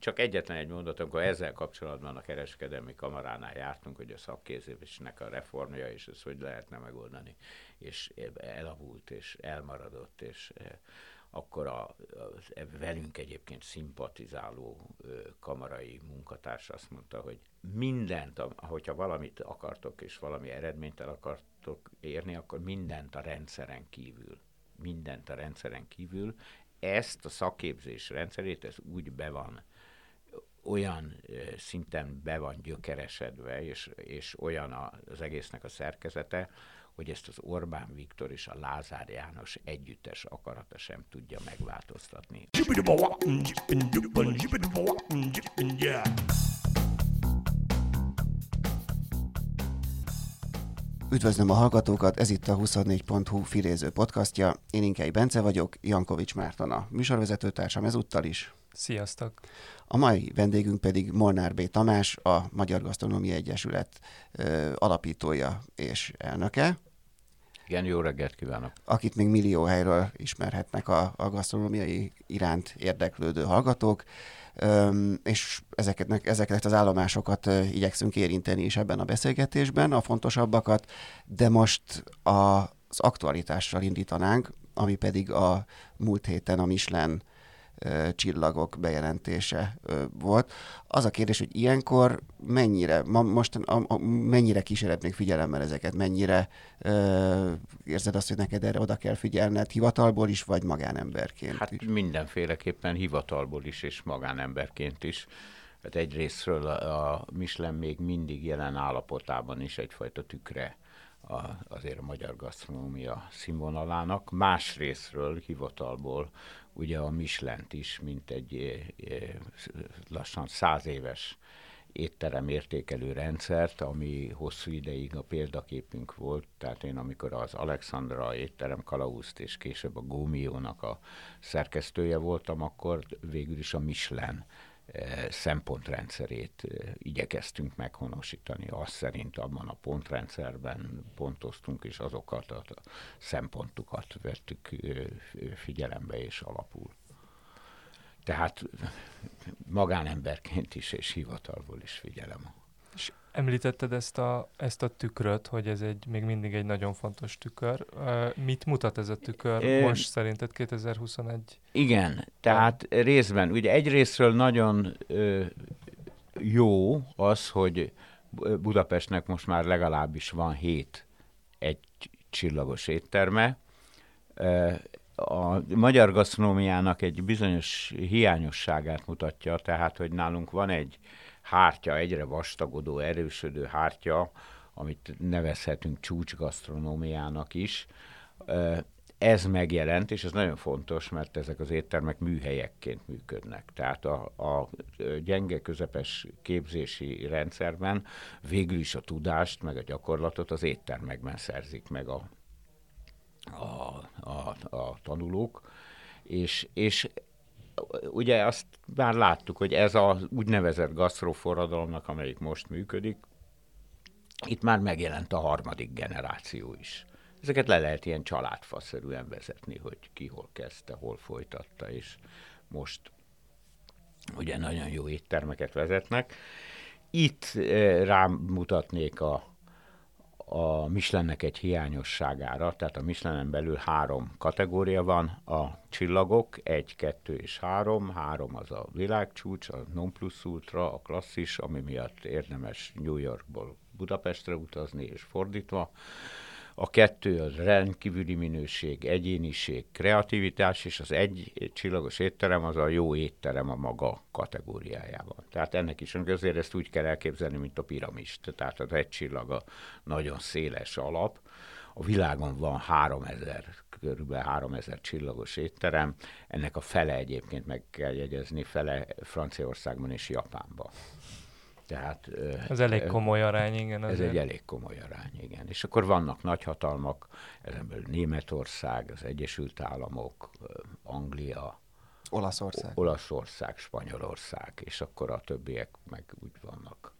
Csak egyetlen egy mondat, amikor ezzel kapcsolatban a kereskedelmi kamaránál jártunk, hogy a szakképzésnek a reformja, és ezt hogy lehetne megoldani, és elavult, és elmaradott, és akkor a, a velünk egyébként szimpatizáló kamarai munkatárs azt mondta, hogy mindent, hogyha valamit akartok, és valami eredményt el akartok érni, akkor mindent a rendszeren kívül. Mindent a rendszeren kívül. Ezt a szakképzés rendszerét, ez úgy be van olyan szinten be van gyökeresedve, és, és olyan az egésznek a szerkezete, hogy ezt az Orbán Viktor és a Lázár János együttes akarata sem tudja megváltoztatni. Üdvözlöm a hallgatókat, ez itt a 24.hu filéző podcastja. Én Inkei Bence vagyok, Jankovics Márton a műsorvezetőtársam ezúttal is. Sziasztok! A mai vendégünk pedig Molnár B. Tamás, a Magyar Gasztronómia Egyesület ö, alapítója és elnöke. Igen, jó reggelt kívánok! Akit még millió helyről ismerhetnek a, a gasztronómiai iránt érdeklődő hallgatók, Öm, és ezeket, ezeket az állomásokat ö, igyekszünk érinteni is ebben a beszélgetésben, a fontosabbakat, de most a, az aktualitással indítanánk, ami pedig a múlt héten a Michelin csillagok bejelentése volt. Az a kérdés, hogy ilyenkor mennyire, ma, most a, a, mennyire kíséred még figyelemmel ezeket, mennyire ö, érzed azt, hogy neked erre oda kell figyelned, hivatalból is, vagy magánemberként hát is? mindenféleképpen hivatalból is, és magánemberként is. Hát egyrésztről a Michelin még mindig jelen állapotában is egyfajta tükre a, azért a magyar gasztronómia színvonalának. Másrésztről hivatalból ugye a Michelin-t is, mint egy eh, eh, lassan száz éves étterem értékelő rendszert, ami hosszú ideig a példaképünk volt, tehát én amikor az Alexandra étterem Kalauszt és később a Gómiónak a szerkesztője voltam, akkor végül is a Michelin szempontrendszerét igyekeztünk meghonosítani. Azt szerint abban a pontrendszerben pontoztunk, és azokat a szempontokat vettük figyelembe és alapul. Tehát magánemberként is és hivatalból is figyelem és említetted ezt a, ezt a tükröt, hogy ez egy még mindig egy nagyon fontos tükör. Mit mutat ez a tükör é, most szerinted 2021? Igen, tehát részben, ugye egyrésztről nagyon ö, jó az, hogy Budapestnek most már legalábbis van hét egy csillagos étterme. A magyar gasztronómiának egy bizonyos hiányosságát mutatja, tehát, hogy nálunk van egy hártya, egyre vastagodó, erősödő hártya, amit nevezhetünk csúcsgasztronómiának is. Ez megjelent, és ez nagyon fontos, mert ezek az éttermek műhelyekként működnek. Tehát a, a gyenge közepes képzési rendszerben végül is a tudást, meg a gyakorlatot az éttermekben szerzik meg a, a, a, a tanulók, és, és ugye azt már láttuk, hogy ez az úgynevezett gasztroforradalomnak, amelyik most működik, itt már megjelent a harmadik generáció is. Ezeket le lehet ilyen családfaszerűen vezetni, hogy ki hol kezdte, hol folytatta, és most ugye nagyon jó éttermeket vezetnek. Itt eh, rám mutatnék a a Michelinnek egy hiányosságára, tehát a Michelinen belül három kategória van, a csillagok, egy, kettő és három, három az a világcsúcs, a non plus ultra, a klasszis, ami miatt érdemes New Yorkból Budapestre utazni, és fordítva, a kettő az rendkívüli minőség, egyéniség, kreativitás, és az egy csillagos étterem az a jó étterem a maga kategóriájában. Tehát ennek is azért ezt úgy kell elképzelni, mint a piramist. Tehát az egy csillaga nagyon széles alap. A világon van 3000, körülbelül 3000 csillagos étterem, ennek a fele egyébként meg kell jegyezni, fele Franciaországban és Japánban. Tehát, ez elég komoly arány, igen. Ez egy elég komoly arány, igen. És akkor vannak nagyhatalmak, ezen belül Németország, az Egyesült Államok, Anglia, Olaszország. Olaszország, Spanyolország, és akkor a többiek meg úgy vannak.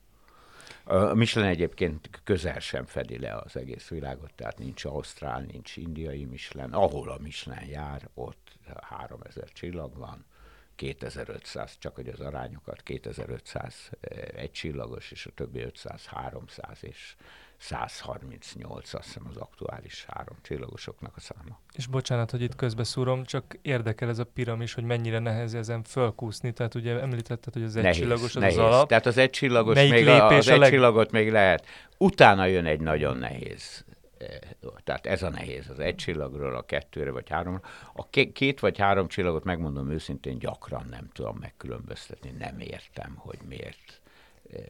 A Michelin egyébként közel sem fedi le az egész világot, tehát nincs Ausztrál, nincs indiai Michelin. Ahol a Michelin jár, ott 3000 csillag van, 2500, csak hogy az arányokat, 2500 egy csillagos, és a többi 500, 300 és 138, azt hiszem az aktuális három csillagosoknak a száma. És bocsánat, hogy itt közbeszúrom, csak érdekel ez a piramis, hogy mennyire nehéz ezen fölkúszni, tehát ugye említetted, hogy az egy csillagos az, nehéz. az alap. Tehát az egy csillagos, még a, az a egy leg... csillagot még lehet. Utána jön egy nagyon nehéz eh, tehát ez a nehéz, az egy csillagról a kettőre vagy háromra. A két vagy három csillagot megmondom őszintén gyakran nem tudom megkülönböztetni, nem értem, hogy miért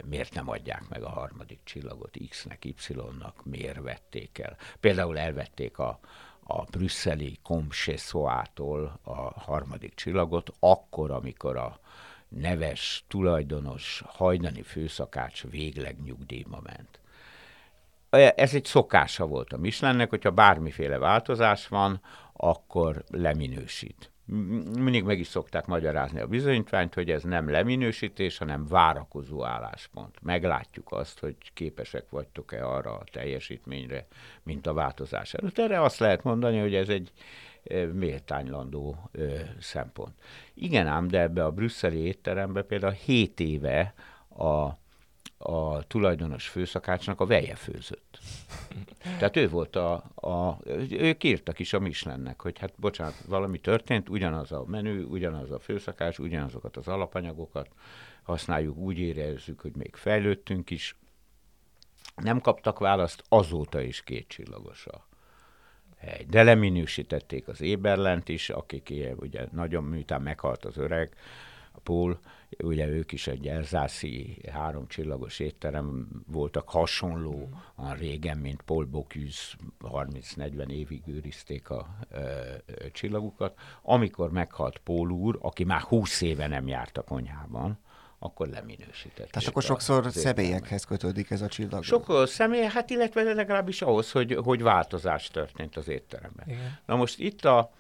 miért nem adják meg a harmadik csillagot X-nek, Y-nak, miért vették el. Például elvették a, a brüsszeli Comchessoától a harmadik csillagot, akkor, amikor a neves, tulajdonos, hajdani főszakács végleg nyugdíjba ment. Ez egy szokása volt a Michelinnek, hogyha bármiféle változás van, akkor leminősít mindig meg is szokták magyarázni a bizonyítványt, hogy ez nem leminősítés, hanem várakozó álláspont. Meglátjuk azt, hogy képesek vagytok-e arra a teljesítményre, mint a változás előtt. Erre azt lehet mondani, hogy ez egy méltánylandó szempont. Igen ám, de ebbe a brüsszeli étterembe például 7 éve a a tulajdonos főszakácsnak a veje főzött. Tehát ő volt a, a ők írtak is a Michelinnek, hogy hát bocsánat, valami történt, ugyanaz a menü, ugyanaz a főszakács, ugyanazokat az alapanyagokat használjuk, úgy érezzük, hogy még fejlődtünk is. Nem kaptak választ, azóta is két csillagos a hegy. De leminősítették az Éberlent is, akik ugye nagyon miután meghalt az öreg, a Pól, ugye ők is egy elzászi három csillagos étterem voltak hasonló a régen, mint Paul Bocuse 30-40 évig őrizték a ö, ö, csillagukat. Amikor meghalt Paul úr, aki már 20 éve nem járt a konyhában, akkor leminősített. Tehát akkor sokszor személyekhez kötődik ez a csillag. Sokkal személy, hát illetve legalábbis ahhoz, hogy, hogy változás történt az étteremben. Igen. Na most itt a,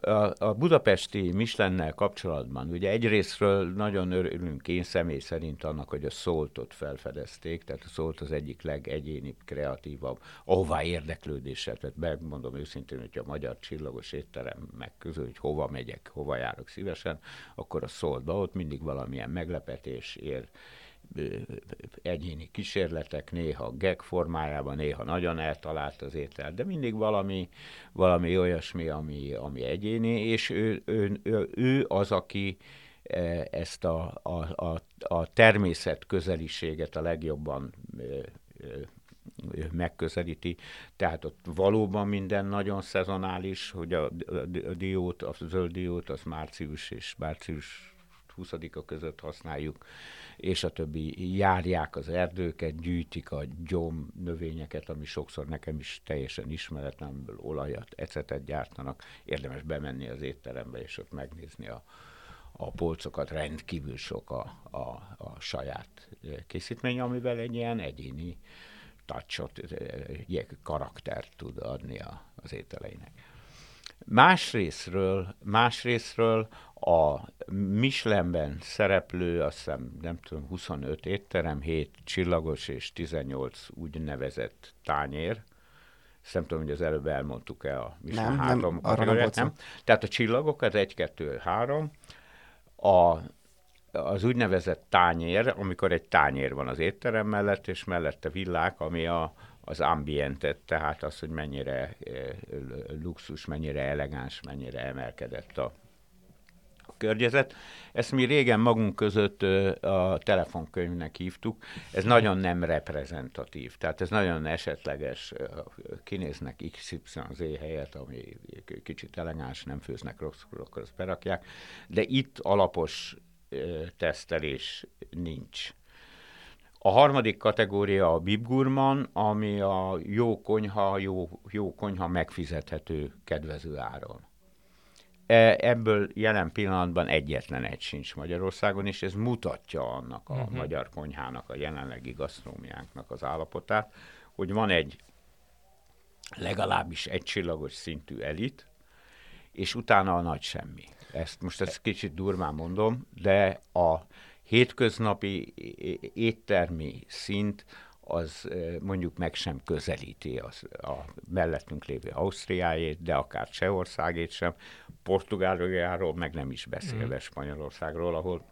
a, a budapesti Mislennel kapcsolatban, ugye egyrésztről nagyon örülünk én személy szerint annak, hogy a szóltot felfedezték, tehát a szólt az egyik legegyénibb, kreatívabb, ahová érdeklődéssel, tehát megmondom őszintén, hogy a magyar csillagos étterem meg hogy hova megyek, hova járok szívesen, akkor a szóltba, ott mindig valamilyen meglepetés ér, egyéni kísérletek, néha gag formájában, néha nagyon eltalált az étel, de mindig valami, valami olyasmi, ami, ami egyéni, és ő, ő, ő, ő az, aki ezt a, a, a, a természet közeliséget a legjobban megközelíti, tehát ott valóban minden nagyon szezonális, hogy a, a diót, a zöld diót, az március és március 20-a között használjuk, és a többi járják az erdőket, gyűjtik a gyom növényeket, ami sokszor nekem is teljesen ismeretlemből olajat, ecetet gyártanak. Érdemes bemenni az étterembe, és ott megnézni a, a polcokat, rendkívül sok a, a, a saját készítmény, amivel egy ilyen egyéni touchot, karaktert tud adni a, az ételeinek. Másrésztről, másrésztről a Michelinben szereplő, azt hiszem, nem tudom, 25 étterem, 7 csillagos és 18 úgynevezett tányér. Ezt nem tudom, hogy az előbb elmondtuk-e a Michelin nem, három nem, nem, nem. Tehát a csillagok, az 1, 2, 3. A, az úgynevezett tányér, amikor egy tányér van az étterem mellett, és mellette villák, ami a, az ambientet, tehát az, hogy mennyire luxus, mennyire elegáns, mennyire emelkedett a környezet. Ezt mi régen magunk között a telefonkönyvnek hívtuk, ez nagyon nem reprezentatív, tehát ez nagyon esetleges, kinéznek XYZ helyet, ami kicsit elegáns, nem főznek rosszul, akkor azt berakják, de itt alapos tesztelés nincs. A harmadik kategória a bibgurman, ami a jó konyha, jó, jó konyha megfizethető kedvező áron. E, ebből jelen pillanatban egyetlen egy sincs Magyarországon, és ez mutatja annak a uh-huh. magyar konyhának, a jelenlegi gasztrómiánknak az állapotát, hogy van egy legalábbis egy csillagos szintű elit, és utána a nagy semmi. Ezt most ezt kicsit durván mondom, de a hétköznapi éttermi szint az mondjuk meg sem közelíti az, a mellettünk lévő Ausztriájét, de akár Csehországét sem, Portugáliáról meg nem is beszélve mm. Spanyolországról, ahol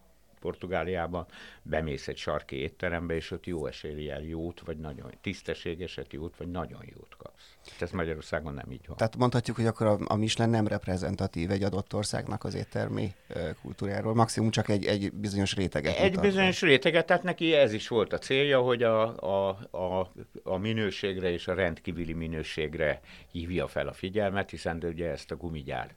Portugáliában, bemész egy sarki étterembe, és ott jó eséllyel jót, vagy nagyon tisztességeset jót, vagy nagyon jót kapsz. Hát ez Magyarországon nem így van. Tehát mondhatjuk, hogy akkor a, a Michelin nem reprezentatív egy adott országnak az éttermi kultúráról, maximum csak egy, egy bizonyos réteget. Egy mutat. bizonyos réteget, tehát neki ez is volt a célja, hogy a, a, a, a minőségre és a rendkívüli minőségre hívja fel a figyelmet, hiszen de ugye ezt a gumigyár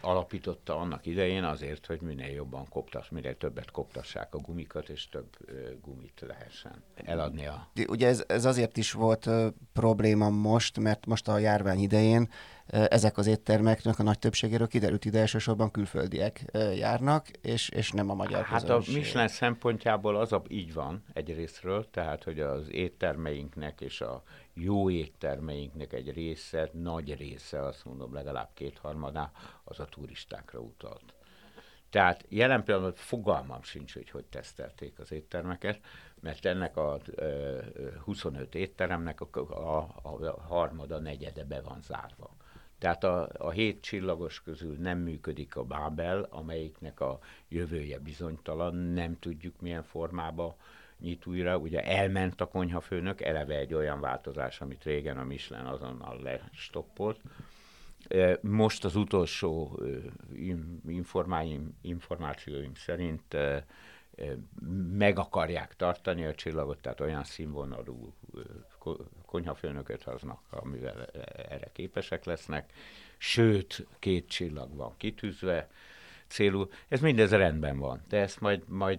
alapította annak idején azért, hogy minél jobban koptas, minél többet koptassák a gumikat, és több gumit lehessen eladni a... Ugye ez, ez azért is volt probléma most, mert most a járvány idején ezek az éttermeknek a nagy többségéről kiderült, ide elsősorban külföldiek járnak, és, és nem a magyar Hát közönség. a Michelin szempontjából az a, így van egyrésztről, tehát hogy az éttermeinknek és a jó éttermeinknek egy része, nagy része, azt mondom legalább kétharmadá, az a turistákra utalt. Tehát jelen pillanatban fogalmam sincs, hogy hogy tesztelték az éttermeket, mert ennek a e, 25 étteremnek a, a, a harmada, negyede be van zárva. Tehát a, a hét csillagos közül nem működik a Bábel, amelyiknek a jövője bizonytalan, nem tudjuk milyen formában nyit újra. Ugye elment a konyhafőnök, eleve egy olyan változás, amit régen a Michelin azonnal lestoppolt. Most az utolsó információim szerint meg akarják tartani a csillagot, tehát olyan színvonalú konyhafőnököt hoznak, amivel erre képesek lesznek. Sőt, két csillag van kitűzve, célú. Ez mindez rendben van, de ezt majd, majd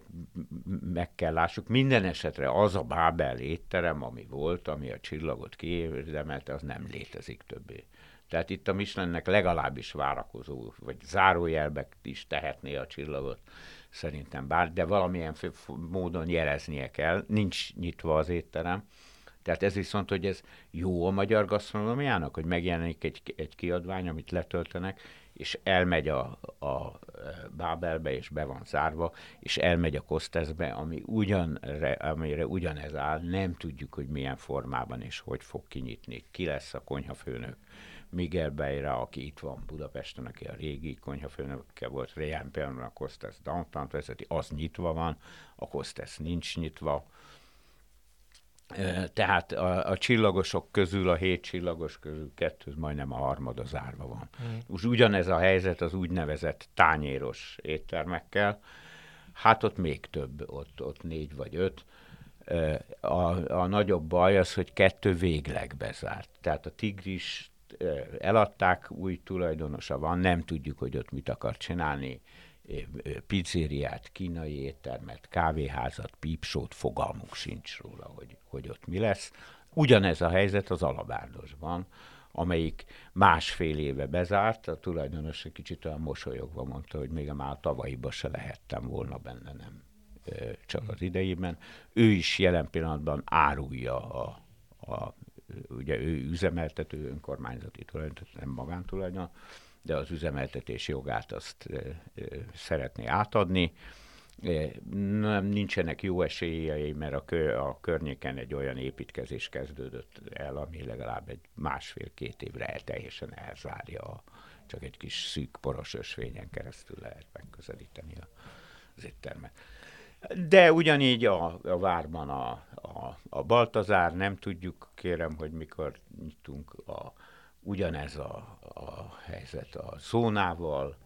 meg kell lássuk. Minden esetre az a Bábel étterem, ami volt, ami a csillagot kiérdemelte, az nem létezik többé. Tehát itt a Michelinnek legalábbis várakozó, vagy zárójelbek is tehetné a csillagot, szerintem bár, de valamilyen módon jeleznie kell. Nincs nyitva az étterem, tehát ez viszont, hogy ez jó a magyar gasztronómiának, hogy megjelenik egy, egy kiadvány, amit letöltenek, és elmegy a, a Bábelbe, és be van zárva, és elmegy a Kosteszbe, ami ugyanre, amire ugyanez áll, nem tudjuk, hogy milyen formában és hogy fog kinyitni. Ki lesz a konyhafőnök? Miguel Beira, aki itt van Budapesten, aki a régi konyhafőnöke volt, Réján például a Kostesz downtown vezeti, az nyitva van, a Kostesz nincs nyitva, tehát a, a csillagosok közül, a hét csillagos közül kettő, majdnem a harmada zárva van. Mm. Ugyanez a helyzet az úgynevezett tányéros éttermekkel, hát ott még több, ott, ott négy vagy öt. A, a nagyobb baj az, hogy kettő végleg bezárt. Tehát a tigris eladták, új tulajdonosa van, nem tudjuk, hogy ott mit akar csinálni pizzériát, kínai éttermet, kávéházat, pípsót, fogalmuk sincs róla, hogy, hogy ott mi lesz. Ugyanez a helyzet az Alabárdosban, amelyik másfél éve bezárt, a tulajdonos egy kicsit olyan mosolyogva mondta, hogy még a már tavalyiba se lehettem volna benne, nem csak az idejében. Ő is jelen pillanatban árulja a, a ugye ő üzemeltető önkormányzati tulajdon, nem magántulajdon, de az üzemeltetés jogát azt szeretné átadni. Nem, nincsenek jó esélyei, mert a, kö, a környéken egy olyan építkezés kezdődött el, ami legalább egy másfél-két évre teljesen elzárja, a, csak egy kis szűk poros ösvényen keresztül lehet megközelíteni az éttermet. De ugyanígy a, a várban a, a, a Baltazár, nem tudjuk, kérem, hogy mikor nyitunk a ugyanez a, a helyzet a szónával,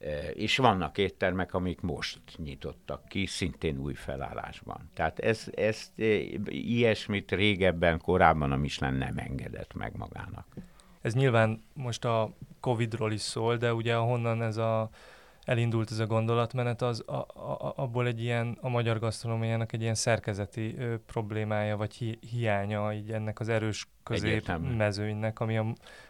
e, és vannak éttermek, amik most nyitottak ki, szintén új felállásban. Tehát ez, ezt, e, ilyesmit régebben, korábban a Michelin nem engedett meg magának. Ez nyilván most a Covid-ról is szól, de ugye ahonnan ez a elindult ez a gondolatmenet, az a, a, abból egy ilyen, a magyar gasztronómiának egy ilyen szerkezeti ö, problémája, vagy hi, hiánya így ennek az erős középmezőnynek, ami a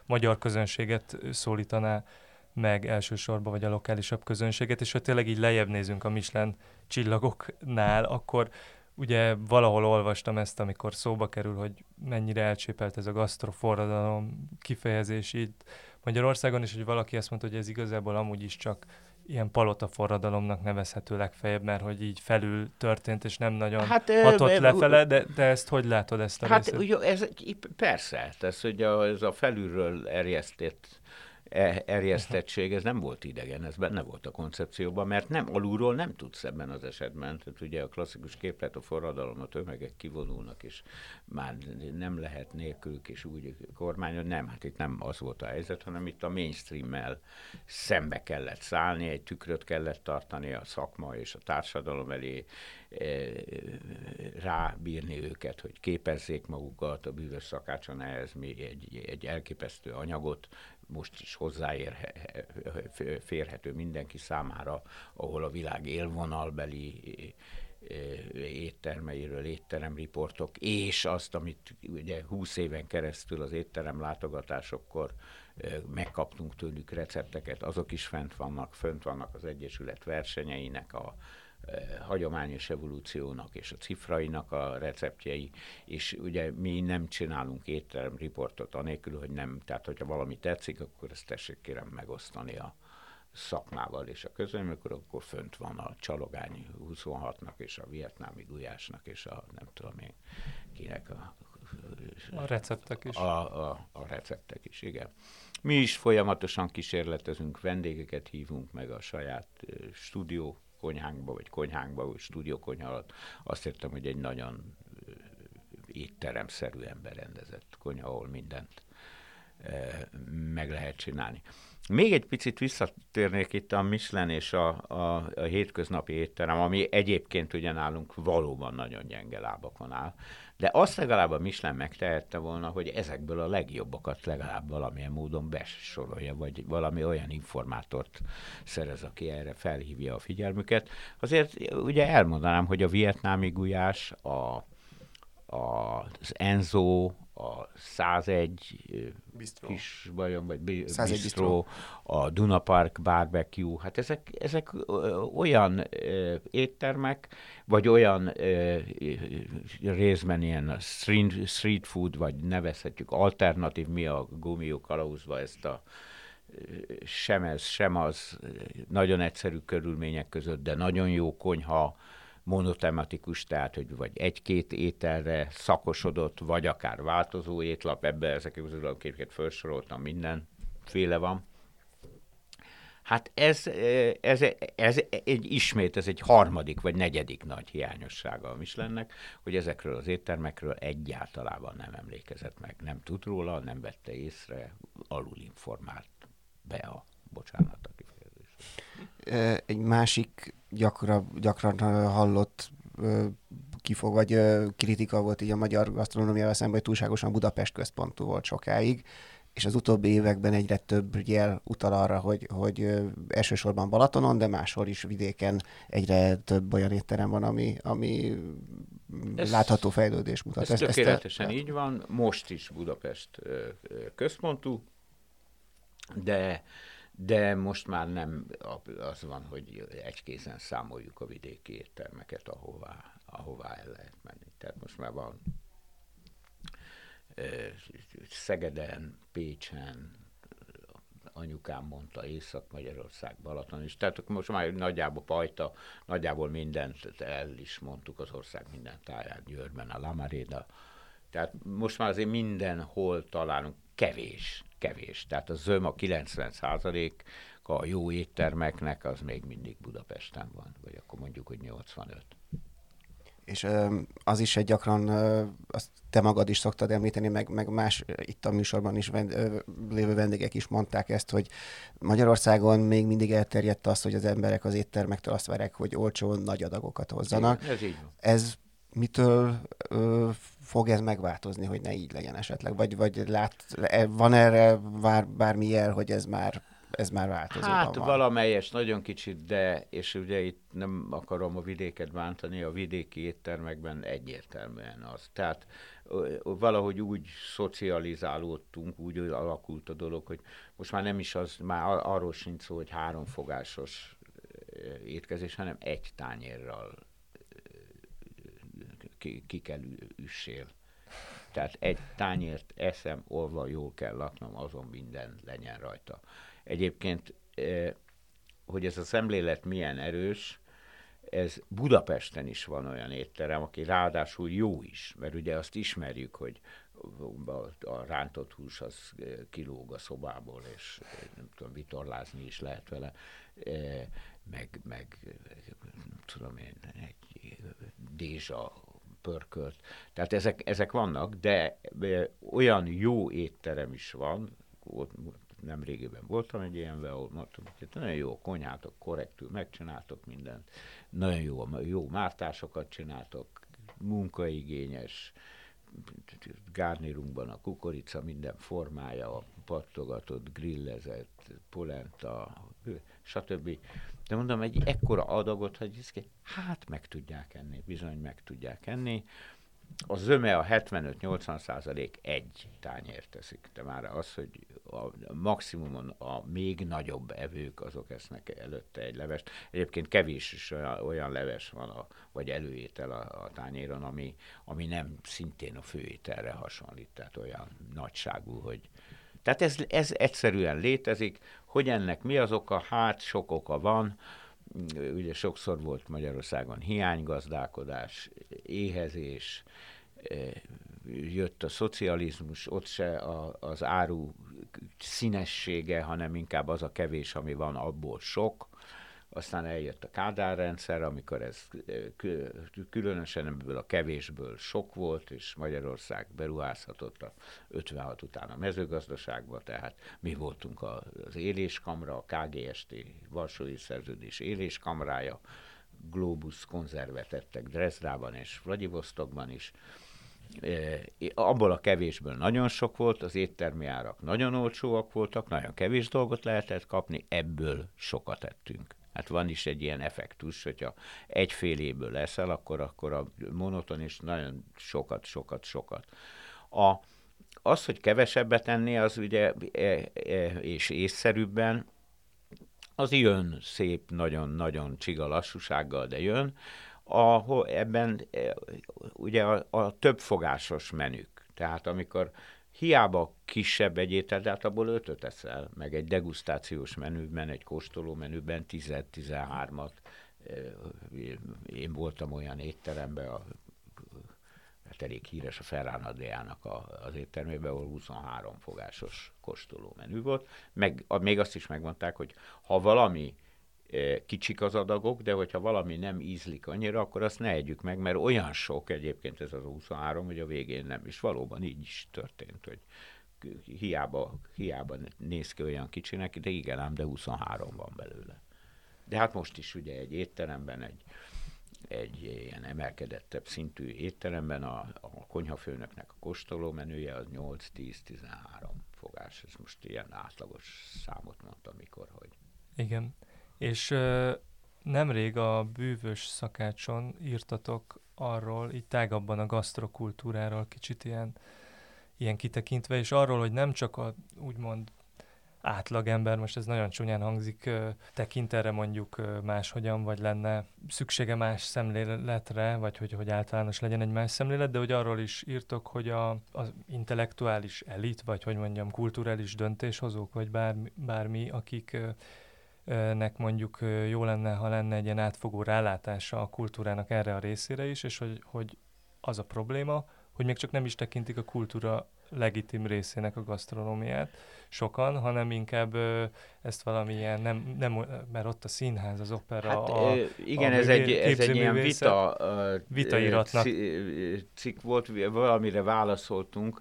magyar közönséget szólítaná meg elsősorban, vagy a lokálisabb közönséget, és ha tényleg így lejjebb nézünk a Michelin csillagoknál, akkor ugye valahol olvastam ezt, amikor szóba kerül, hogy mennyire elcsépelt ez a gasztroforradalom kifejezés itt Magyarországon, és hogy valaki azt mondta, hogy ez igazából amúgy is csak ilyen palota forradalomnak nevezhető legfeljebb, mert hogy így felül történt, és nem nagyon hát, hatott e, lefele, de, de ezt hogy látod ezt a Hát ugye ez, persze, ez, hogy a, ez a felülről erjesztett erjesztettség, ez nem volt idegen, ez benne volt a koncepcióban, mert nem alulról nem tudsz ebben az esetben. Tehát ugye a klasszikus képlet, a forradalom, a tömegek kivonulnak, és már nem lehet nélkülük, és úgy kormányon, nem, hát itt nem az volt a helyzet, hanem itt a mainstream-mel szembe kellett szállni, egy tükröt kellett tartani a szakma és a társadalom elé, e, rábírni őket, hogy képezzék magukat, a bűvös szakácson ehhez mi egy, egy elképesztő anyagot most is hozzáférhető mindenki számára, ahol a világ élvonalbeli éttermeiről, étteremriportok, és azt, amit ugye 20 éven keresztül az étterem látogatásokkor megkaptunk tőlük recepteket, azok is fent vannak, fönt vannak az Egyesület versenyeinek a, hagyományos evolúciónak és a cifrainak a receptjei, és ugye mi nem csinálunk étterem riportot anélkül, hogy nem, tehát hogyha valami tetszik, akkor ezt tessék kérem megosztani a szakmával és a közönömökről, akkor fönt van a csalogány 26-nak és a vietnámi gulyásnak és a nem tudom én kinek a a receptek is. A, a, a receptek is, igen. Mi is folyamatosan kísérletezünk, vendégeket hívunk meg a saját uh, stúdió konyhánkba, vagy konyhánkba, vagy stúdiókonyha alatt. Azt értem, hogy egy nagyon étteremszerűen berendezett konyha, ahol mindent meg lehet csinálni. Még egy picit visszatérnék itt a Michelin és a, a, a hétköznapi étterem, ami egyébként ugye nálunk valóban nagyon gyenge lábakon áll, de azt legalább a Michelin megtehette volna, hogy ezekből a legjobbakat legalább valamilyen módon besorolja, vagy valami olyan informátort szerez, aki erre felhívja a figyelmüket. Azért ugye elmondanám, hogy a vietnámi gulyás, a, a, az Enzo, a 101 Bistro. kis vajon, vagy bistro, bistro, a Duna Park barbecue, hát ezek, ezek olyan ö, éttermek, vagy olyan ö, részben ilyen street, street food, vagy nevezhetjük alternatív, mi a gumió kalauzva ezt a sem ez, sem az, nagyon egyszerű körülmények között, de nagyon jó konyha, monotematikus, tehát hogy vagy egy-két ételre szakosodott, vagy akár változó étlap, ebbe ezek közül a képeket felsoroltam, mindenféle van. Hát ez, ez, ez egy ismét, ez egy harmadik vagy negyedik nagy hiányossága a Michelinnek, hogy ezekről az éttermekről egyáltalában nem emlékezett meg, nem tud róla, nem vette észre, alulinformált be a bocsánat a kifejezés. Egy másik gyakran, gyakran hallott kifog, vagy kritika volt így a magyar gasztronómiával szemben, hogy túlságosan Budapest központú volt sokáig, és az utóbbi években egyre több jel utal arra, hogy, hogy elsősorban Balatonon, de máshol is vidéken egyre több olyan étterem van, ami, ami ez, látható fejlődés mutat. Ez, ez tökéletesen ezt, így van, most is Budapest központú, de de most már nem az van, hogy egykézen számoljuk a vidéki éttermeket, ahová, ahová el lehet menni. Tehát most már van Szegeden, Pécsen, anyukám mondta, Észak-Magyarország, Balaton is. Tehát most már nagyjából pajta, nagyjából mindent el is mondtuk az ország minden táján, Győrben, a Lamaréda. Tehát most már azért mindenhol találunk kevés kevés. Tehát a zöm a 90 százalék a jó éttermeknek az még mindig Budapesten van, vagy akkor mondjuk, hogy 85. És az is egy gyakran, azt te magad is szoktad említeni, meg, meg más itt a műsorban is vend, lévő vendégek is mondták ezt, hogy Magyarországon még mindig elterjedt az, hogy az emberek az éttermektől azt várják, hogy olcsón nagy adagokat hozzanak. Ez így van. Ez mitől ö, fog ez megváltozni, hogy ne így legyen esetleg? Vagy, vagy lát, van erre bár, bármi jel, hogy ez már ez már változó. Hát van. valamelyes, nagyon kicsit, de, és ugye itt nem akarom a vidéket bántani, a vidéki éttermekben egyértelműen az. Tehát valahogy úgy szocializálódtunk, úgy alakult a dolog, hogy most már nem is az, már arról sincs szó, hogy háromfogásos étkezés, hanem egy tányérral ki, ki kell üssél. Tehát egy tányért eszem, olva jól kell laknom, azon minden legyen rajta. Egyébként hogy ez a szemlélet milyen erős, ez Budapesten is van olyan étterem, aki ráadásul jó is, mert ugye azt ismerjük, hogy a rántott hús az kilóg a szobából, és nem tudom, vitorlázni is lehet vele, meg, meg tudom én, egy dézsa pörkölt. Tehát ezek, ezek vannak, de olyan jó étterem is van, nem régében voltam egy ilyenben, ahol mondtam, hogy nagyon jó konyhátok, korrektül megcsináltok mindent, nagyon jó, jó mártásokat csináltok, munkaigényes, gárnírunkban a kukorica minden formája, a pattogatott, grillezett, polenta, stb. De mondom, egy ekkora adagot, hogy hát meg tudják enni, bizony meg tudják enni a zöme a 75-80 százalék egy tányért teszik. De már az, hogy a maximumon a még nagyobb evők, azok esznek előtte egy levest. Egyébként kevés is olyan, olyan leves van, a, vagy előétel a, a tányéron, ami, ami nem szintén a főételre hasonlít, tehát olyan nagyságú, hogy... Tehát ez, ez egyszerűen létezik. Hogy ennek mi az oka? Hát sok oka van ugye sokszor volt Magyarországon hiánygazdálkodás, éhezés, eh, jött a szocializmus, ott se az áru színessége, hanem inkább az a kevés, ami van, abból sok aztán eljött a Kádár rendszer, amikor ez különösen ebből a kevésből sok volt, és Magyarország beruházhatott a 56 után a mezőgazdaságba, tehát mi voltunk az éléskamra, a KGST Varsói Szerződés éléskamrája, Globus konzervet ettek Dresdában és Vladivostokban is, abból a kevésből nagyon sok volt, az éttermi árak nagyon olcsóak voltak, nagyon kevés dolgot lehetett kapni, ebből sokat ettünk. Hát van is egy ilyen effektus, hogyha egy fél évből leszel, akkor, akkor a monoton is nagyon sokat, sokat, sokat. A, az, hogy kevesebbet enni, az ugye e, e, és észszerűbben, az jön szép, nagyon-nagyon csiga lassúsággal, de jön. A, ebben e, ugye a, a többfogásos menük. Tehát amikor hiába kisebb egy étel, de hát abból ötöt eszel, meg egy degustációs menüben, egy kóstoló menüben 10-13-at. Én voltam olyan étteremben, a, hát elég híres a Ferránadéának az éttermében, ahol 23 fogásos kóstoló menü volt. Meg, még azt is megmondták, hogy ha valami kicsik az adagok, de hogyha valami nem ízlik annyira, akkor azt ne együk meg, mert olyan sok egyébként ez az 23, hogy a végén nem is. Valóban így is történt, hogy hiába, hiába néz ki olyan kicsinek, de igen ám, de 23 van belőle. De hát most is ugye egy étteremben, egy, egy ilyen emelkedettebb szintű étteremben a, a konyhafőnöknek a kóstoló menüje az 8-10-13 fogás. Ez most ilyen átlagos számot mondtam, mikor, hogy. Igen. És ö, nemrég a bűvös szakácson írtatok arról, így tágabban a gasztrokultúráról kicsit ilyen, ilyen kitekintve, és arról, hogy nem csak a úgymond átlagember, most ez nagyon csúnyán hangzik, tekint erre mondjuk máshogyan, vagy lenne szüksége más szemléletre, vagy hogy, hogy általános legyen egy más szemlélet, de hogy arról is írtok, hogy a, az intellektuális elit, vagy hogy mondjam, kulturális döntéshozók, vagy bármi, bármi akik nek mondjuk jó lenne, ha lenne egy ilyen átfogó rálátása a kultúrának erre a részére is, és hogy, hogy az a probléma, hogy még csak nem is tekintik a kultúra legitim részének a gasztronómiát sokan, hanem inkább ö, ezt valamilyen, nem, nem, mert ott a színház, az opera, hát, a, Igen, a ez, egy, ez egy ilyen vita, vitairatnak. cikk volt, valamire válaszoltunk.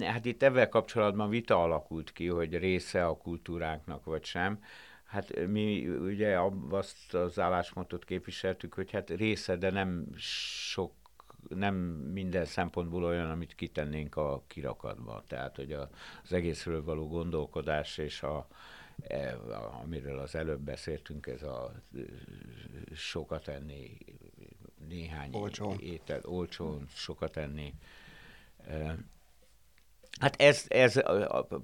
Hát itt ebben kapcsolatban vita alakult ki, hogy része a kultúráknak vagy sem. Hát mi ugye azt az álláspontot képviseltük, hogy hát része, de nem sok nem minden szempontból olyan, amit kitennénk a kirakatba. Tehát, hogy az egészről való gondolkodás és a, e, amiről az előbb beszéltünk, ez a sokat enni, néhány olcsón. étel, olcsón sokat enni, Hát ez, ez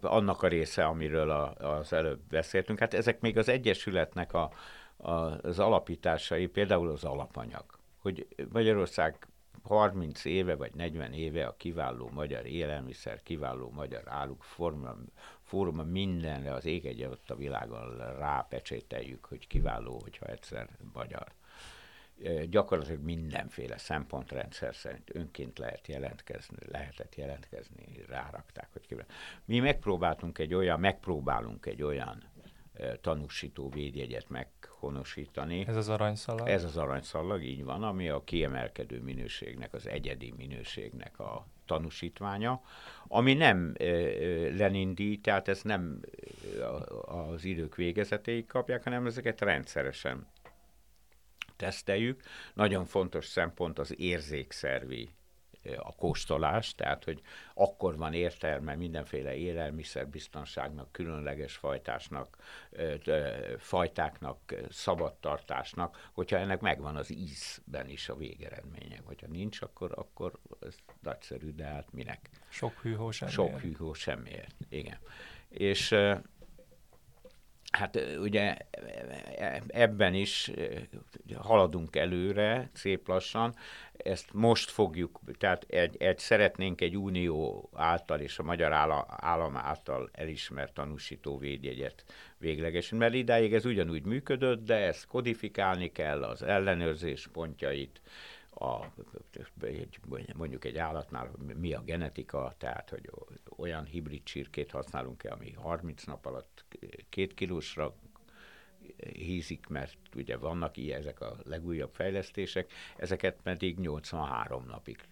annak a része, amiről a, az előbb beszéltünk. Hát ezek még az Egyesületnek a, a, az alapításai, például az alapanyag. Hogy Magyarország 30 éve vagy 40 éve a kiváló magyar élelmiszer, kiváló magyar álluk forma, fórumon mindenre az ég egy a világon rápecsételjük, hogy kiváló, hogyha egyszer magyar gyakorlatilag mindenféle szempontrendszer szerint önként lehet jelentkezni, lehetett jelentkezni, rárakták, hogy kívül. Mi megpróbáltunk egy olyan, megpróbálunk egy olyan tanúsító védjegyet meghonosítani. Ez az aranyszalag? Ez az aranyszalag, így van, ami a kiemelkedő minőségnek, az egyedi minőségnek a tanúsítványa, ami nem e, Lenindi, tehát ez nem az idők végezetéig kapják, hanem ezeket rendszeresen teszteljük. Nagyon fontos szempont az érzékszervi a kóstolás, tehát hogy akkor van értelme mindenféle élelmiszerbiztonságnak, különleges fajtásnak, fajtáknak, szabadtartásnak, hogyha ennek megvan az ízben is a végeredménye. Hogyha nincs, akkor, akkor ez nagyszerű, de hát minek? Sok hűhó semmiért. Sok hűhó semmiért, igen. És Hát ugye ebben is haladunk előre, szép lassan. Ezt most fogjuk, tehát egy, egy szeretnénk egy unió által és a magyar állam által elismert tanúsító védjegyet véglegesen, mert idáig ez ugyanúgy működött, de ezt kodifikálni kell, az ellenőrzés pontjait, a, mondjuk egy állatnál mi a genetika, tehát hogy olyan hibrid csirkét használunk-e, ami 30 nap alatt két kilósra hízik, mert ugye vannak ilyen ezek a legújabb fejlesztések, ezeket pedig 83 napig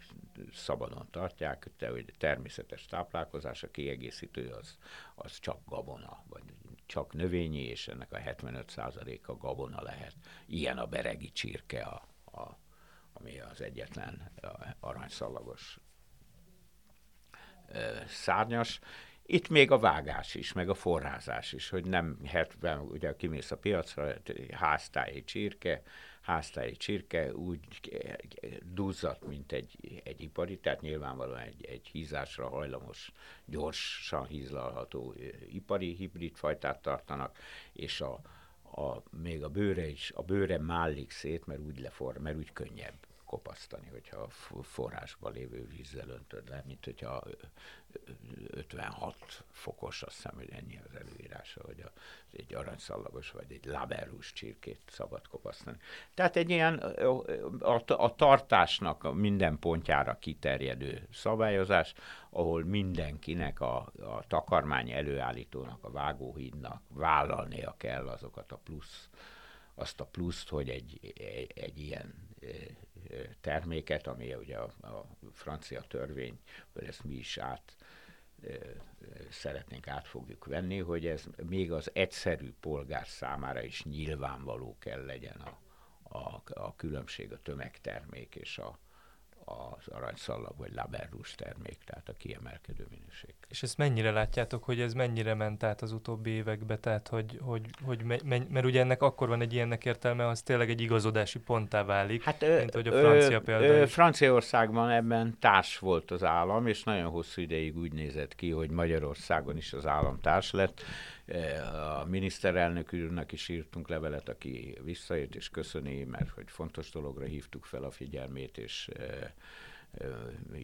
szabadon tartják, de hogy természetes táplálkozás, a kiegészítő az, az csak gabona, vagy csak növényi, és ennek a 75%-a gabona lehet. Ilyen a beregi csirke, a, a ami az egyetlen aranyszalagos szárnyas. Itt még a vágás is, meg a forrázás is, hogy nem 70, ugye kimész a piacra, háztáji csirke, háztáji csirke úgy duzzadt, mint egy, egy ipari, tehát nyilvánvalóan egy, egy hízásra hajlamos, gyorsan hízlalható ipari hibrid fajtát tartanak, és a, a, még a bőre is, a bőre mállik szét, mert úgy lefor, mert úgy könnyebb kopasztani, hogyha a forrásban lévő vízzel öntöd le, mint hogyha 56 fokos, azt hiszem, hogy ennyi az előírása, hogy a, egy aranyszallagos vagy egy laberus csirkét szabad kopasztani. Tehát egy ilyen a, a tartásnak minden pontjára kiterjedő szabályozás, ahol mindenkinek a, a takarmány előállítónak, a vágóhídnak vállalnia kell azokat a plusz azt a pluszt, hogy egy, egy, egy ilyen terméket, ami ugye a, a francia törvény, vagy ezt mi is át szeretnénk át fogjuk venni, hogy ez még az egyszerű polgár számára is nyilvánvaló kell legyen a, a, a különbség a tömegtermék és a, az aranyszallag vagy laberrus termék, tehát a kiemelkedő minőség. És ezt mennyire látjátok, hogy ez mennyire ment át az utóbbi évekbe, tehát hogy, hogy, hogy me, me, mert ugye ennek akkor van egy ilyennek értelme, az tényleg egy igazodási ponttá válik, hát, mint hogy a francia példa Franciaországban ebben társ volt az állam, és nagyon hosszú ideig úgy nézett ki, hogy Magyarországon is az állam társ lett. A miniszterelnök úrnak is írtunk levelet, aki visszajött és köszöni, mert hogy fontos dologra hívtuk fel a figyelmét, és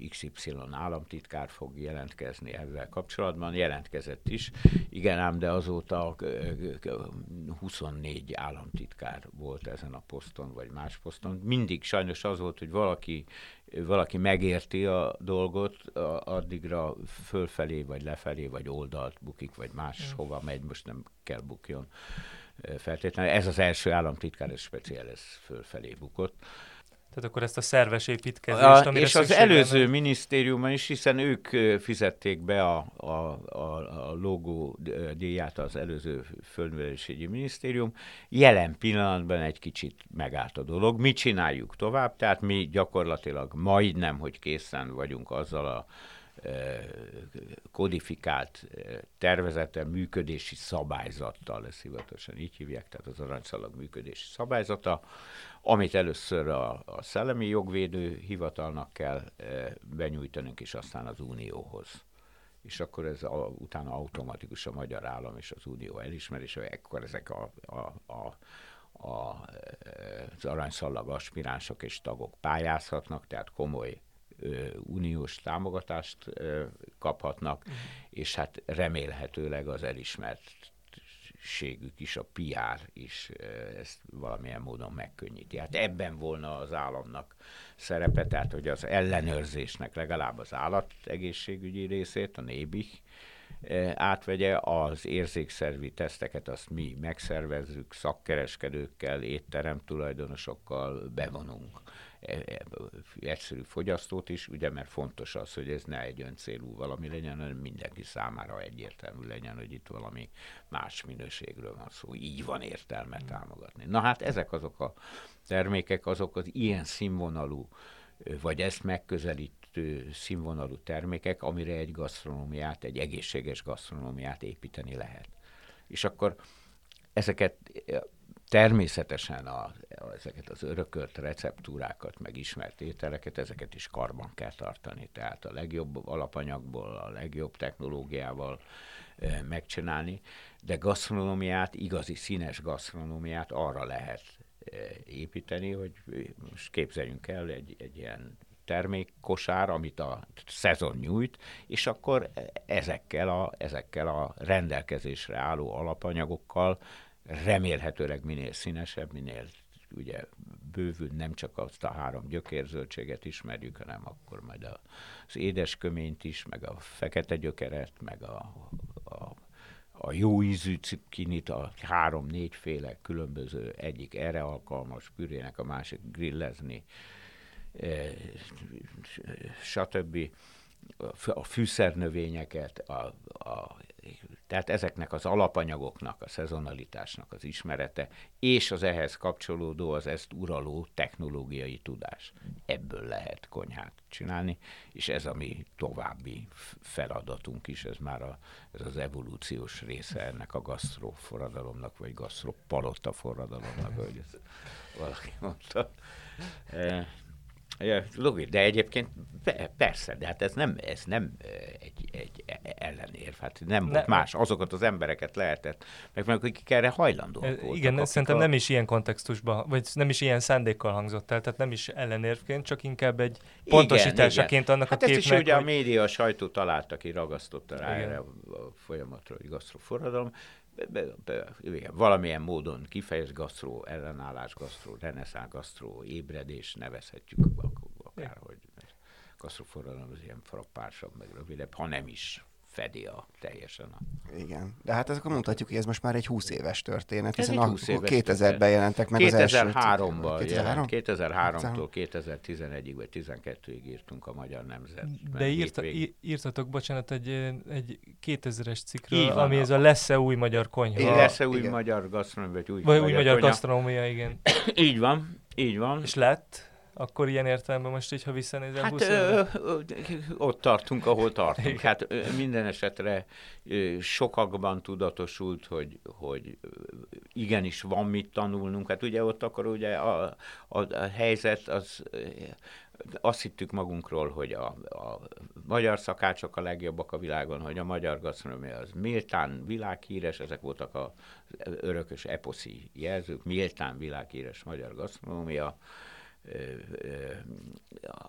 XY államtitkár fog jelentkezni ezzel kapcsolatban, jelentkezett is. Igen ám, de azóta 24 államtitkár volt ezen a poszton, vagy más poszton. Mindig sajnos az volt, hogy valaki, valaki megérti a dolgot, addigra fölfelé, vagy lefelé, vagy oldalt bukik, vagy más mm. hova megy, most nem kell bukjon feltétlenül. Ez az első államtitkár, ez speciál, ez fölfelé bukott tehát akkor ezt a szerves építkezést, a, És az előző lenne... minisztériumban is, hiszen ők fizették be a, a, a, a logó díját az előző földművelési minisztérium. Jelen pillanatban egy kicsit megállt a dolog. Mi csináljuk tovább? Tehát mi gyakorlatilag majdnem, hogy készen vagyunk azzal a kodifikált tervezete, működési szabályzattal, ezt hivatalosan így hívják, tehát az aranyszalag működési szabályzata, amit először a, a szellemi jogvédő hivatalnak kell benyújtanunk, és aztán az Unióhoz és akkor ez a, utána automatikus a magyar állam és az unió elismerése, ekkor ezek a, a, a, a, az aranyszallag aspiránsok és tagok pályázhatnak, tehát komoly uniós támogatást kaphatnak, uh-huh. és hát remélhetőleg az elismert ségük is, a PR is ezt valamilyen módon megkönnyíti. Hát ebben volna az államnak szerepe, tehát hogy az ellenőrzésnek legalább az állategészségügyi részét, a nébih átvegye, az érzékszervi teszteket azt mi megszervezzük, szakkereskedőkkel, étterem tulajdonosokkal bevonunk egyszerű fogyasztót is, ugye, mert fontos az, hogy ez ne egy öncélú valami legyen, hanem mindenki számára egyértelmű legyen, hogy itt valami más minőségről van szó. Így van értelme támogatni. Na hát ezek azok a termékek, azok az ilyen színvonalú, vagy ezt megközelítő színvonalú termékek, amire egy gasztronómiát, egy egészséges gasztronómiát építeni lehet. És akkor ezeket természetesen a, ezeket az örökölt receptúrákat, meg ismert ételeket, ezeket is karban kell tartani. Tehát a legjobb alapanyagból, a legjobb technológiával e, megcsinálni, de gasztronómiát, igazi színes gasztronómiát arra lehet e, építeni, hogy most képzeljünk el egy, egy ilyen termékkosár, amit a szezon nyújt, és akkor ezekkel a, ezekkel a rendelkezésre álló alapanyagokkal remélhetőleg minél színesebb, minél ugye bővül, nem csak azt a három gyökérzöldséget ismerjük, hanem akkor majd az édesköményt is, meg a fekete gyökeret, meg a, a, a jó ízű cukkinit, a három-négyféle különböző, egyik erre alkalmas pürének, a másik grillezni, e, stb. A fűszernövényeket, a, a tehát ezeknek az alapanyagoknak, a szezonalitásnak az ismerete, és az ehhez kapcsolódó, az ezt uraló technológiai tudás. Ebből lehet konyhát csinálni, és ez a mi további feladatunk is, ez már a, ez az evolúciós része ennek a gasztroforradalomnak, vagy gasztropalotta forradalomnak, hogy ezt valaki mondta. Logikus, de egyébként persze, de hát ez nem, ez nem egy, egy ellenérv, hát nem ne, volt más. Azokat az embereket lehetett, meg, meg akik erre hajlandóak voltak. Igen, szerintem a... nem is ilyen kontextusban, vagy nem is ilyen szándékkal hangzott el, tehát nem is ellenérvként, csak inkább egy pontosításaként annak hát a képnek. Hát ezt is ugye hogy... a média, a sajtó találta ki, ragasztotta rá igen. erre a folyamatra, hogy gasztroforradalom. Igen, valamilyen módon kifejez gasztró ellenállás, gasztró reneszán, gasztró ébredés, nevezhetjük akár, hogy gasztroforradalom az ilyen frappásabb, meg rövidebb, ha nem is fedi a teljesen. A... Igen, de hát akkor mondhatjuk, hogy ez most már egy 20 éves történet, hiszen a 2000-ben jelentek meg 2003-ban az első... 2003? 2003-tól 2011-ig vagy 12-ig írtunk a Magyar Nemzet. De írta, írtatok, bocsánat, egy, egy 2000-es cikkről, van, ami ez a lesz-e új magyar konyha. Lesz-e új igen. magyar gasztronómia, vagy új, vagy magyar, új magyar gasztronómia, igen. így van, így van. És lett? Akkor ilyen értelemben most így, ha visszanézel hát, 20 ö, ö, ott tartunk, ahol tartunk. Hát ö, minden esetre ö, sokakban tudatosult, hogy, hogy igenis van mit tanulnunk. Hát ugye ott akkor ugye a, a, a helyzet az azt hittük magunkról, hogy a, a magyar szakácsok a legjobbak a világon, hogy a magyar gasztronómia az méltán világhíres, ezek voltak az örökös eposzi jelzők, méltán világhíres magyar gasztronómia,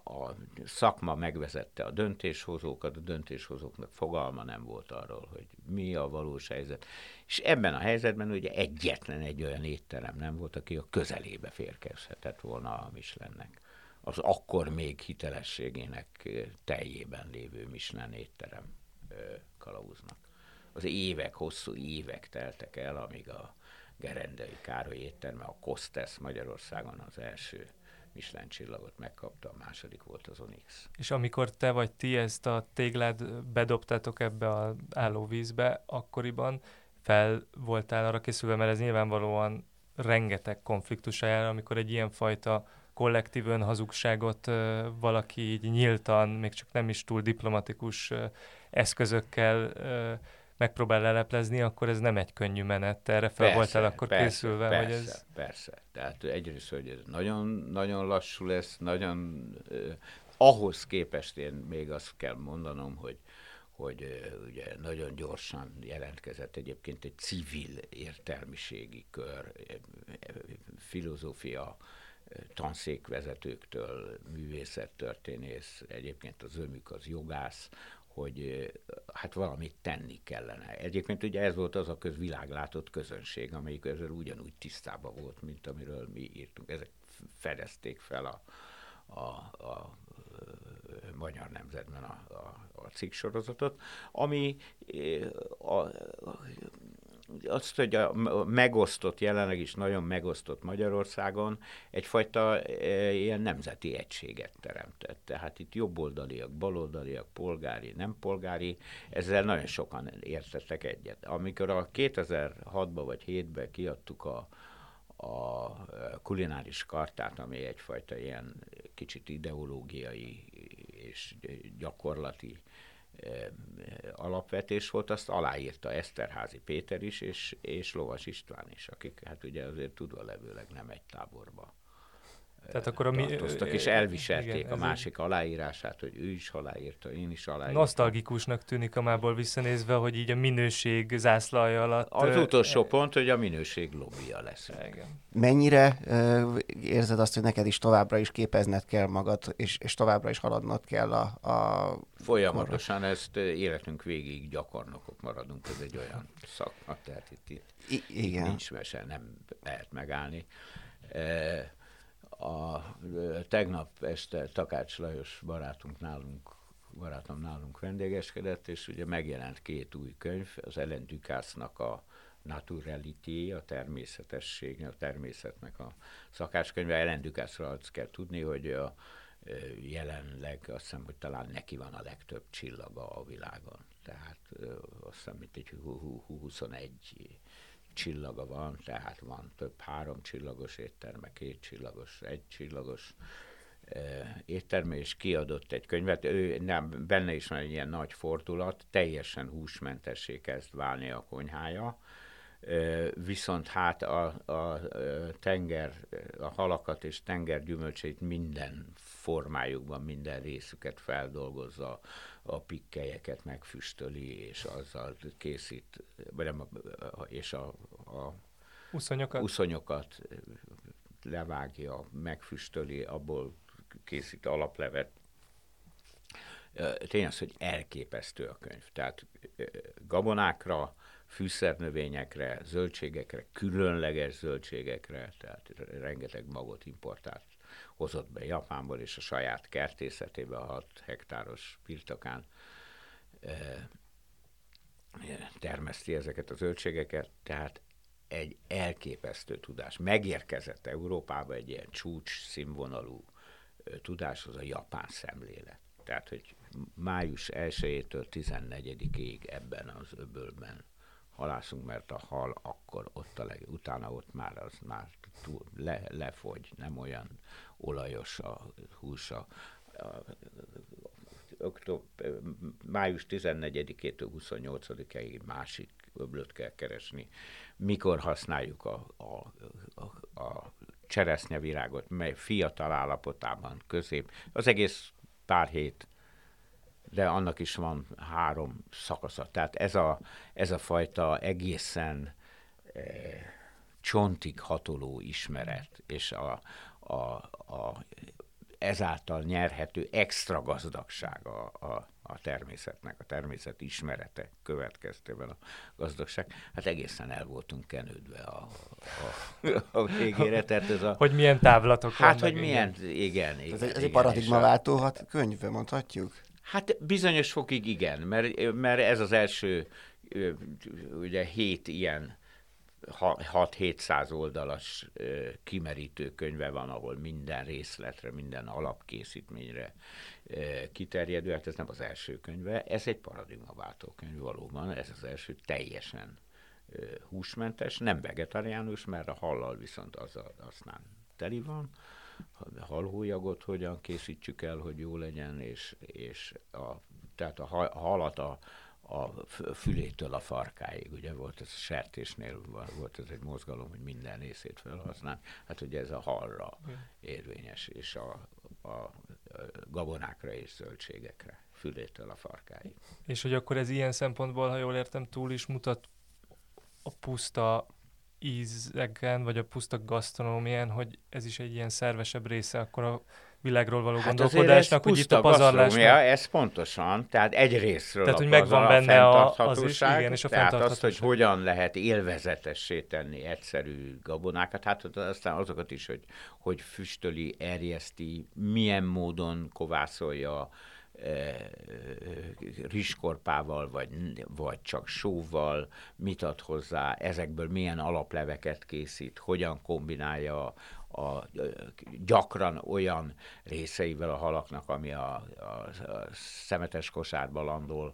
a szakma megvezette a döntéshozókat, a döntéshozóknak fogalma nem volt arról, hogy mi a valós helyzet. És ebben a helyzetben ugye egyetlen egy olyan étterem nem volt, aki a közelébe férkezhetett volna a Michelinnek. Az akkor még hitelességének teljében lévő Michelin étterem kalauznak. Az évek, hosszú évek teltek el, amíg a Gerendai Károly étterme, a Kostesz Magyarországon az első Michelin csillagot megkapta, a második volt az Onyx. És amikor te vagy ti ezt a téglát bedobtátok ebbe a állóvízbe, akkoriban fel voltál arra készülve, mert ez nyilvánvalóan rengeteg konfliktus jár, amikor egy ilyen fajta kollektív önhazugságot valaki így nyíltan, még csak nem is túl diplomatikus eszközökkel megpróbál leleplezni, akkor ez nem egy könnyű menet. Erre fel voltál akkor persze, készülve? Persze, hogy ez... persze. Tehát egyrészt, hogy ez nagyon, nagyon lassú lesz, nagyon eh, ahhoz képest én még azt kell mondanom, hogy hogy ugye nagyon gyorsan jelentkezett egyébként egy civil értelmiségi kör, filozófia tanszékvezetőktől, művészettörténész, egyébként az ömük az jogász, hogy hát valamit tenni kellene. Egyébként ugye ez volt az a közviláglátott közönség, amelyik ezzel ugyanúgy tisztában volt, mint amiről mi írtunk. Ezek fedezték fel a, a, a Magyar Nemzetben a, a, a cikksorozatot, ami a, a, azt, hogy a megosztott, jelenleg is nagyon megosztott Magyarországon egyfajta e, ilyen nemzeti egységet teremtett. Tehát itt jobboldaliak, baloldaliak, polgári, nem polgári, ezzel nagyon sokan értettek egyet. Amikor a 2006-ban vagy 2007-ben kiadtuk a, a kulináris kartát, ami egyfajta ilyen kicsit ideológiai és gyakorlati alapvetés volt, azt aláírta Eszterházi Péter is, és, és Lovas István is, akik hát ugye azért tudva levőleg nem egy táborba tehát akkor a mi, tartoztak, és elviselték igen, a másik egy... aláírását, hogy ő is aláírta, én is aláírtam. Nosztalgikusnak tűnik a mából visszanézve, hogy így a minőség zászlaja alatt... Az utolsó e... pont, hogy a minőség lobbija lesz. Igen. Mennyire uh, érzed azt, hogy neked is továbbra is képezned kell magad, és, és továbbra is haladnod kell a... a Folyamatosan korra. ezt életünk végig gyakornokok maradunk, ez egy olyan szakma, tehát itt, itt, I- igen. nincs mese, nem lehet megállni. Uh, a, tegnap este Takács Lajos barátunk nálunk, barátom nálunk vendégeskedett, és ugye megjelent két új könyv, az Ellen Ducasse-nak a Naturality, a természetesség, a természetnek a szakácskönyve. Ellen Ducasse-ról azt kell tudni, hogy a, jelenleg azt hiszem, hogy talán neki van a legtöbb csillaga a világon. Tehát azt hiszem, mint egy 21 csillaga van, tehát van több három csillagos étterme, két csillagos, egy csillagos étterme, és kiadott egy könyvet. Ő, nem, benne is van egy ilyen nagy fordulat, teljesen húsmentessé kezd válni a konyhája, viszont hát a, a tenger, a halakat és tengergyümölcsét minden formájukban, minden részüket feldolgozza, a pikkelyeket megfüstöli, és azzal készít, vagy nem, és a, a uszonyokat. uszonyokat levágja, megfüstöli, abból készít alaplevet. Tényleg az, hogy elképesztő a könyv. Tehát gabonákra, fűszernövényekre, zöldségekre, különleges zöldségekre, tehát rengeteg magot importált hozott be Japánból, és a saját kertészetébe, a 6 hektáros birtokán termeszti ezeket a zöldségeket, tehát egy elképesztő tudás. Megérkezett Európába egy ilyen csúcs színvonalú tudáshoz a japán szemlélet. Tehát, hogy május 1-től 14-ig ebben az öbölben halászunk, mert a hal akkor ott a leg, utána ott már az már túl, le, lefogy, nem olyan olajos a húsa. május 14-től 28-ig másik öblöt kell keresni. Mikor használjuk a, a, a, a cseresznyevirágot, mely fiatal állapotában, közép. Az egész pár hét de annak is van három szakasza. Tehát ez a, ez a fajta egészen eh, csontig hatoló ismeret, és a, a, a, ezáltal nyerhető extra gazdagság a, a, a természetnek, a természet ismerete következtében a gazdagság. Hát egészen el voltunk kenődve a, a, a végére. Tehát ez a, hogy milyen távlatok Hát, hogy milyen, igen, igen. igen ez egy, ez egy paradigmaváltó hat könyv, mondhatjuk? Hát bizonyos fokig igen, mert, mert ez az első ugye hét ilyen 6-700 oldalas kimerítő könyve van, ahol minden részletre, minden alapkészítményre kiterjedő, hát ez nem az első könyve, ez egy paradigmaváltó könyv valóban, ez az első teljesen húsmentes, nem vegetariánus, mert a hallal viszont az, az nem teli van, halhólyagot hogyan készítsük el, hogy jó legyen, és, és a, tehát a halat a, a fülétől a farkáig, ugye volt ez a sertésnél, volt ez egy mozgalom, hogy minden részét felhasznál, hát ugye ez a halra érvényes, és a, a gabonákra és zöldségekre, fülétől a farkáig. És hogy akkor ez ilyen szempontból, ha jól értem, túl is mutat a puszta ízeken, vagy a puszta gasztronómián, hogy ez is egy ilyen szervesebb része akkor a világról való hát gondolkodásnak, hogy itt a pazarlás. Ez pontosan, tehát egy részről tehát, hogy megvan benne a, az is, igen, és a tehát azt, hogy hogyan lehet élvezetessé tenni egyszerű gabonákat, hát aztán azokat is, hogy, hogy füstöli, erjeszti, milyen módon kovászolja, rizskorpával, vagy, vagy csak sóval, mit ad hozzá, ezekből milyen alapleveket készít, hogyan kombinálja a, gyakran olyan részeivel a halaknak, ami a, a, a szemetes kosárba landol.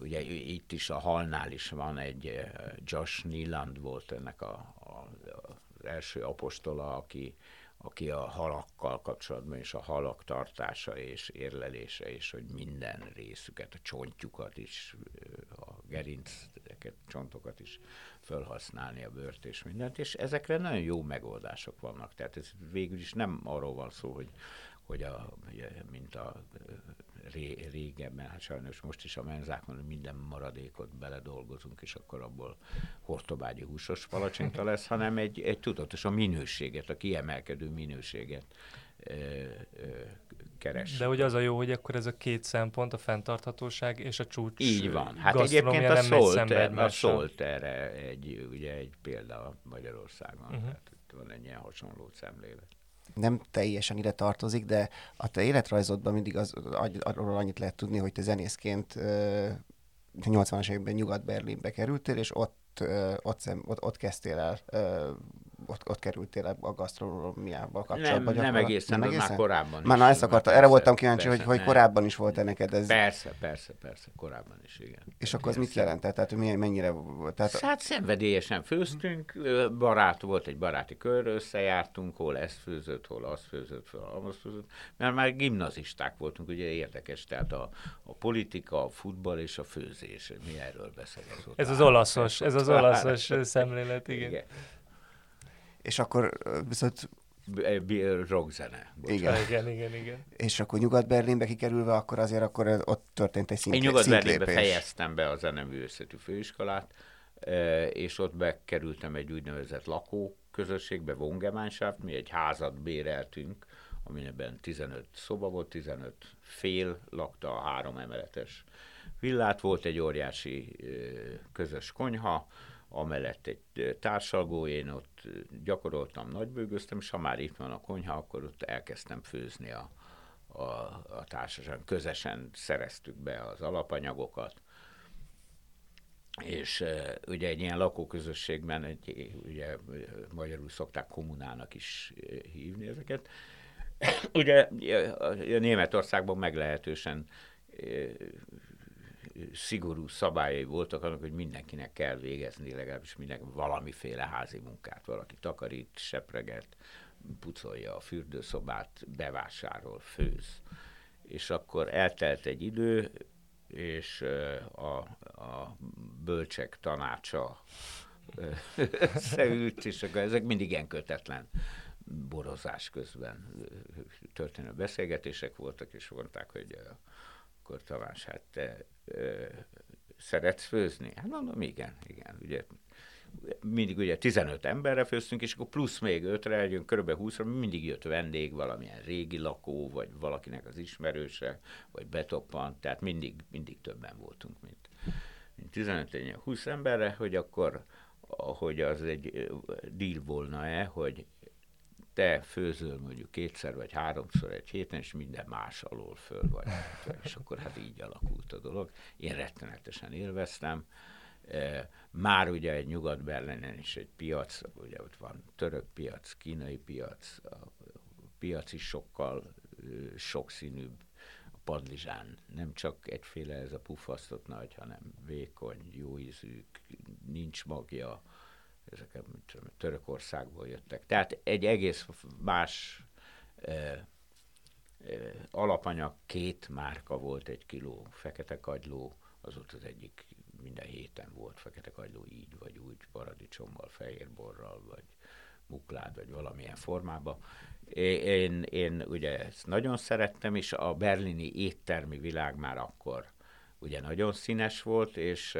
Ugye itt is a halnál is van egy Josh Neeland volt ennek a, a, az első apostola, aki aki a halakkal kapcsolatban, és a halak tartása és érlelése, és hogy minden részüket, a csontjukat is, a gerinceket, csontokat is felhasználni a bőrt és mindent, és ezekre nagyon jó megoldások vannak. Tehát ez végül is nem arról van szó, hogy, hogy a, mint a ré, régebben, hát sajnos most is a menzákon minden maradékot beledolgozunk, és akkor abból hortobágyi húsos palacsinta lesz, hanem egy, egy tudatos a minőséget, a kiemelkedő minőséget keres. De ugye az a jó, hogy akkor ez a két szempont, a fenntarthatóság és a csúcs Így van. Hát egyébként a szólt, a szólt erre egy, ugye egy példa Magyarországon. Uh-huh. Tehát itt van egy ilyen hasonló szemlélet nem teljesen ide tartozik, de a te életrajzodban mindig az, arról annyit lehet tudni, hogy te zenészként 80-as években Nyugat-Berlinbe kerültél, és ott, ott, ott, ott kezdtél el ott, ott kerültél a gasztronómiával kapcsolatban? Nem, nem egészen, nem egészen? már korábban Már na ezt akarta, erre voltam kíváncsi, hogy, hogy korábban is volt-e neked ez? Persze, persze, persze, korábban is, igen. És akkor az mit jelentett? Tehát milyen, mennyire volt? Tehát... Hát szenvedélyesen főztünk, barát volt egy baráti kör, összejártunk, hol ez főzött, hol az főzött, hol az főzött, mert már gimnazisták voltunk, ugye érdekes, tehát a, a politika, a futball és a főzés, mi erről beszélünk. Ez az olaszos, ez az olaszos szemlélet, igen. igen és akkor viszont rockzene. Igen. igen, igen, igen. És akkor Nyugat-Berlinbe kikerülve, akkor azért akkor ott történt egy szint, Én Nyugat-Berlinbe fejeztem be a zeneművészeti főiskolát, és ott bekerültem egy úgynevezett lakóközösségbe, Vongemeinschaft, mi egy házat béreltünk, aminek 15 szoba volt, 15 fél lakta a három emeletes villát, volt egy óriási közös konyha, amellett egy társalgó, én ott gyakoroltam, nagybőgöztem, és ha már itt van a konyha, akkor ott elkezdtem főzni a, a, a társaság. Közösen szereztük be az alapanyagokat, és ugye egy ilyen lakóközösségben, egy, ugye magyarul szokták kommunának is hívni ezeket, ugye Németországban meglehetősen szigorú szabályai voltak annak, hogy mindenkinek kell végezni legalábbis minden, valamiféle házi munkát. Valaki takarít, sepreget, pucolja a fürdőszobát, bevásárol, főz. És akkor eltelt egy idő, és a, a bölcsek tanácsa összeült, és akkor ezek mindig ilyen kötetlen borozás közben történő beszélgetések voltak, és mondták, hogy akkor Tamás, hát te ö, szeretsz főzni? Hát mondom, igen, igen, ugye mindig ugye 15 emberre főztünk, és akkor plusz még 5-re, jön kb. 20-ra, mindig jött vendég, valamilyen régi lakó, vagy valakinek az ismerőse, vagy betoppant, tehát mindig, mindig többen voltunk, mint, mint 15 20 emberre, hogy akkor hogy az egy deal volna-e, hogy te főzöl mondjuk kétszer vagy háromszor egy héten, és minden más alól föl vagy. És akkor hát így alakult a dolog. Én rettenetesen élveztem. E, már ugye egy Nyugat-Berlinen is egy piac, ugye ott van török piac, kínai piac, a piac is sokkal sokszínűbb, a padlizsán nem csak egyféle ez a pufasztott nagy, hanem vékony, jó ízű, nincs magja, ezek Törökországból jöttek. Tehát egy egész más e, e, alapanyag, két márka volt egy kiló, fekete kagyló, az ott az egyik minden héten volt fekete kagyló így, vagy úgy, paradicsommal, fehérborral, vagy muklád, vagy valamilyen formában. Én, én ugye ezt nagyon szerettem, és a berlini éttermi világ már akkor ugye nagyon színes volt, és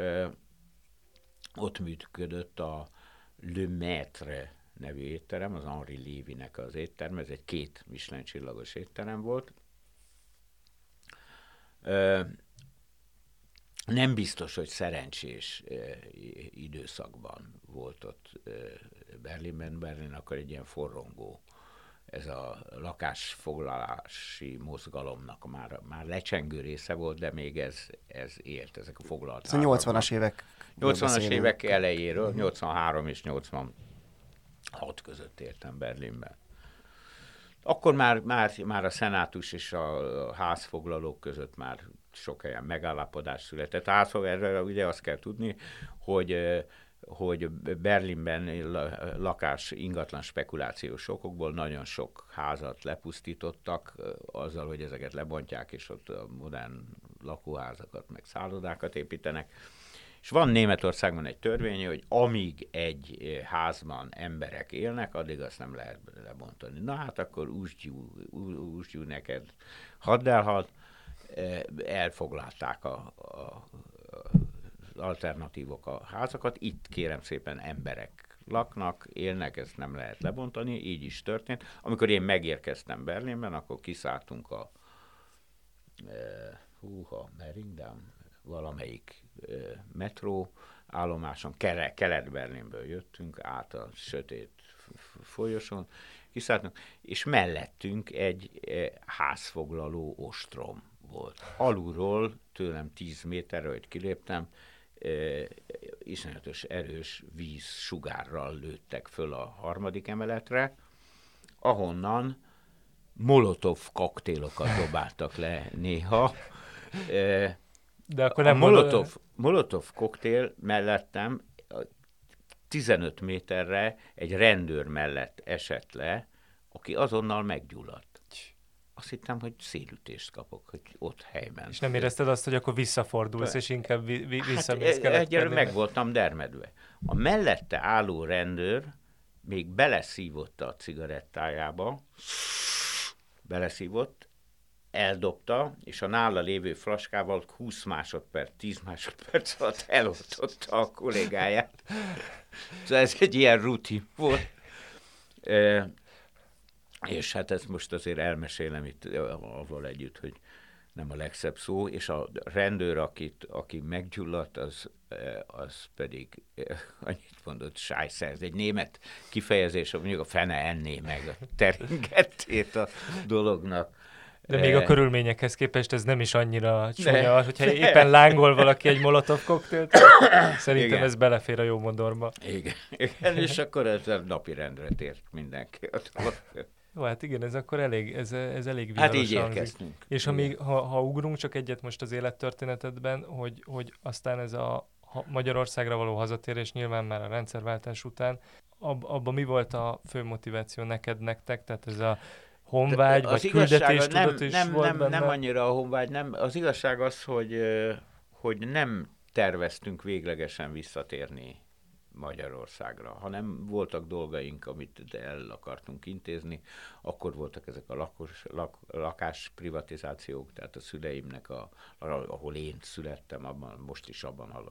ott működött a Le Maître nevű étterem, az Henri Lévinek az étterem, ez egy két Michelin csillagos étterem volt. Nem biztos, hogy szerencsés időszakban volt ott Berlinben. Berlin akkor egy ilyen forrongó ez a lakásfoglalási mozgalomnak már, már lecsengő része volt, de még ez, ez élt, ezek a foglalt. Ez a 80-as évek. 80-as évek elejéről, 83 és 86 között értem Berlinben. Akkor már, már, már a szenátus és a házfoglalók között már sok helyen megállapodás született. Házfoglalóra ugye azt kell tudni, hogy hogy Berlinben lakás ingatlan spekulációs okokból nagyon sok házat lepusztítottak azzal, hogy ezeket lebontják, és ott modern lakóházakat, meg szállodákat építenek. És van Németországban egy törvény, hogy amíg egy házban emberek élnek, addig azt nem lehet lebontani. Na hát akkor úsgyú neked hadd elhalt, elfoglalták a, a alternatívok a házakat. Itt kérem szépen emberek laknak, élnek, ezt nem lehet lebontani, így is történt. Amikor én megérkeztem Berlinben, akkor kiszálltunk a e, húha, Meringdam, valamelyik metró állomáson, Kelet-Berlinből jöttünk át a sötét folyosón, kiszálltunk, és mellettünk egy házfoglaló ostrom volt. Alulról, tőlem 10 méterre, hogy kiléptem, iszonyatos erős víz sugárral lőttek föl a harmadik emeletre, ahonnan molotov koktélokat dobáltak le néha. De akkor nem a molotov, molotov koktél mellettem 15 méterre egy rendőr mellett esett le, aki azonnal meggyulladt azt hittem, hogy szélütést kapok, hogy ott helyben. És nem érezted azt, hogy akkor visszafordulsz, Be, és inkább vi- vi- visszamész hát, Egyre meg voltam dermedve. A mellette álló rendőr még beleszívott a cigarettájába, beleszívott, eldobta, és a nála lévő flaskával 20 másodperc, 10 másodperc alatt eloltotta a kollégáját. Szóval ez egy ilyen rutin volt. És hát ezt most azért elmesélem itt avval együtt, hogy nem a legszebb szó, és a rendőr, akit, aki meggyulladt, az, az pedig annyit mondott, sájszer, ez egy német kifejezés, mondjuk a fene enné meg a teringettét a dolognak. De még a körülményekhez képest ez nem is annyira csúnya, hogyha éppen lángol valaki egy molotov koktélt, szerintem Igen. ez belefér a jó modorba. Igen. Igen, és akkor ez a napi rendre tért mindenki. Jó, hát igen, ez akkor elég, ez, ez elég viharos Hát így érkeztünk. És ha, még, ha, ha ugrunk csak egyet most az élettörténetedben, hogy, hogy aztán ez a Magyarországra való hazatérés nyilván már a rendszerváltás után, ab, abban mi volt a fő motiváció neked, nektek? Tehát ez a honvágy, vagy küldetés nem, is nem, volt nem, benne? nem annyira a honvágy, nem. Az igazság az, hogy, hogy nem terveztünk véglegesen visszatérni Magyarországra, hanem voltak dolgaink, amit el akartunk intézni. Akkor voltak ezek a lakos, lak, lakás privatizációk, tehát a szüleimnek, a, ahol én születtem, abban, most is abban a,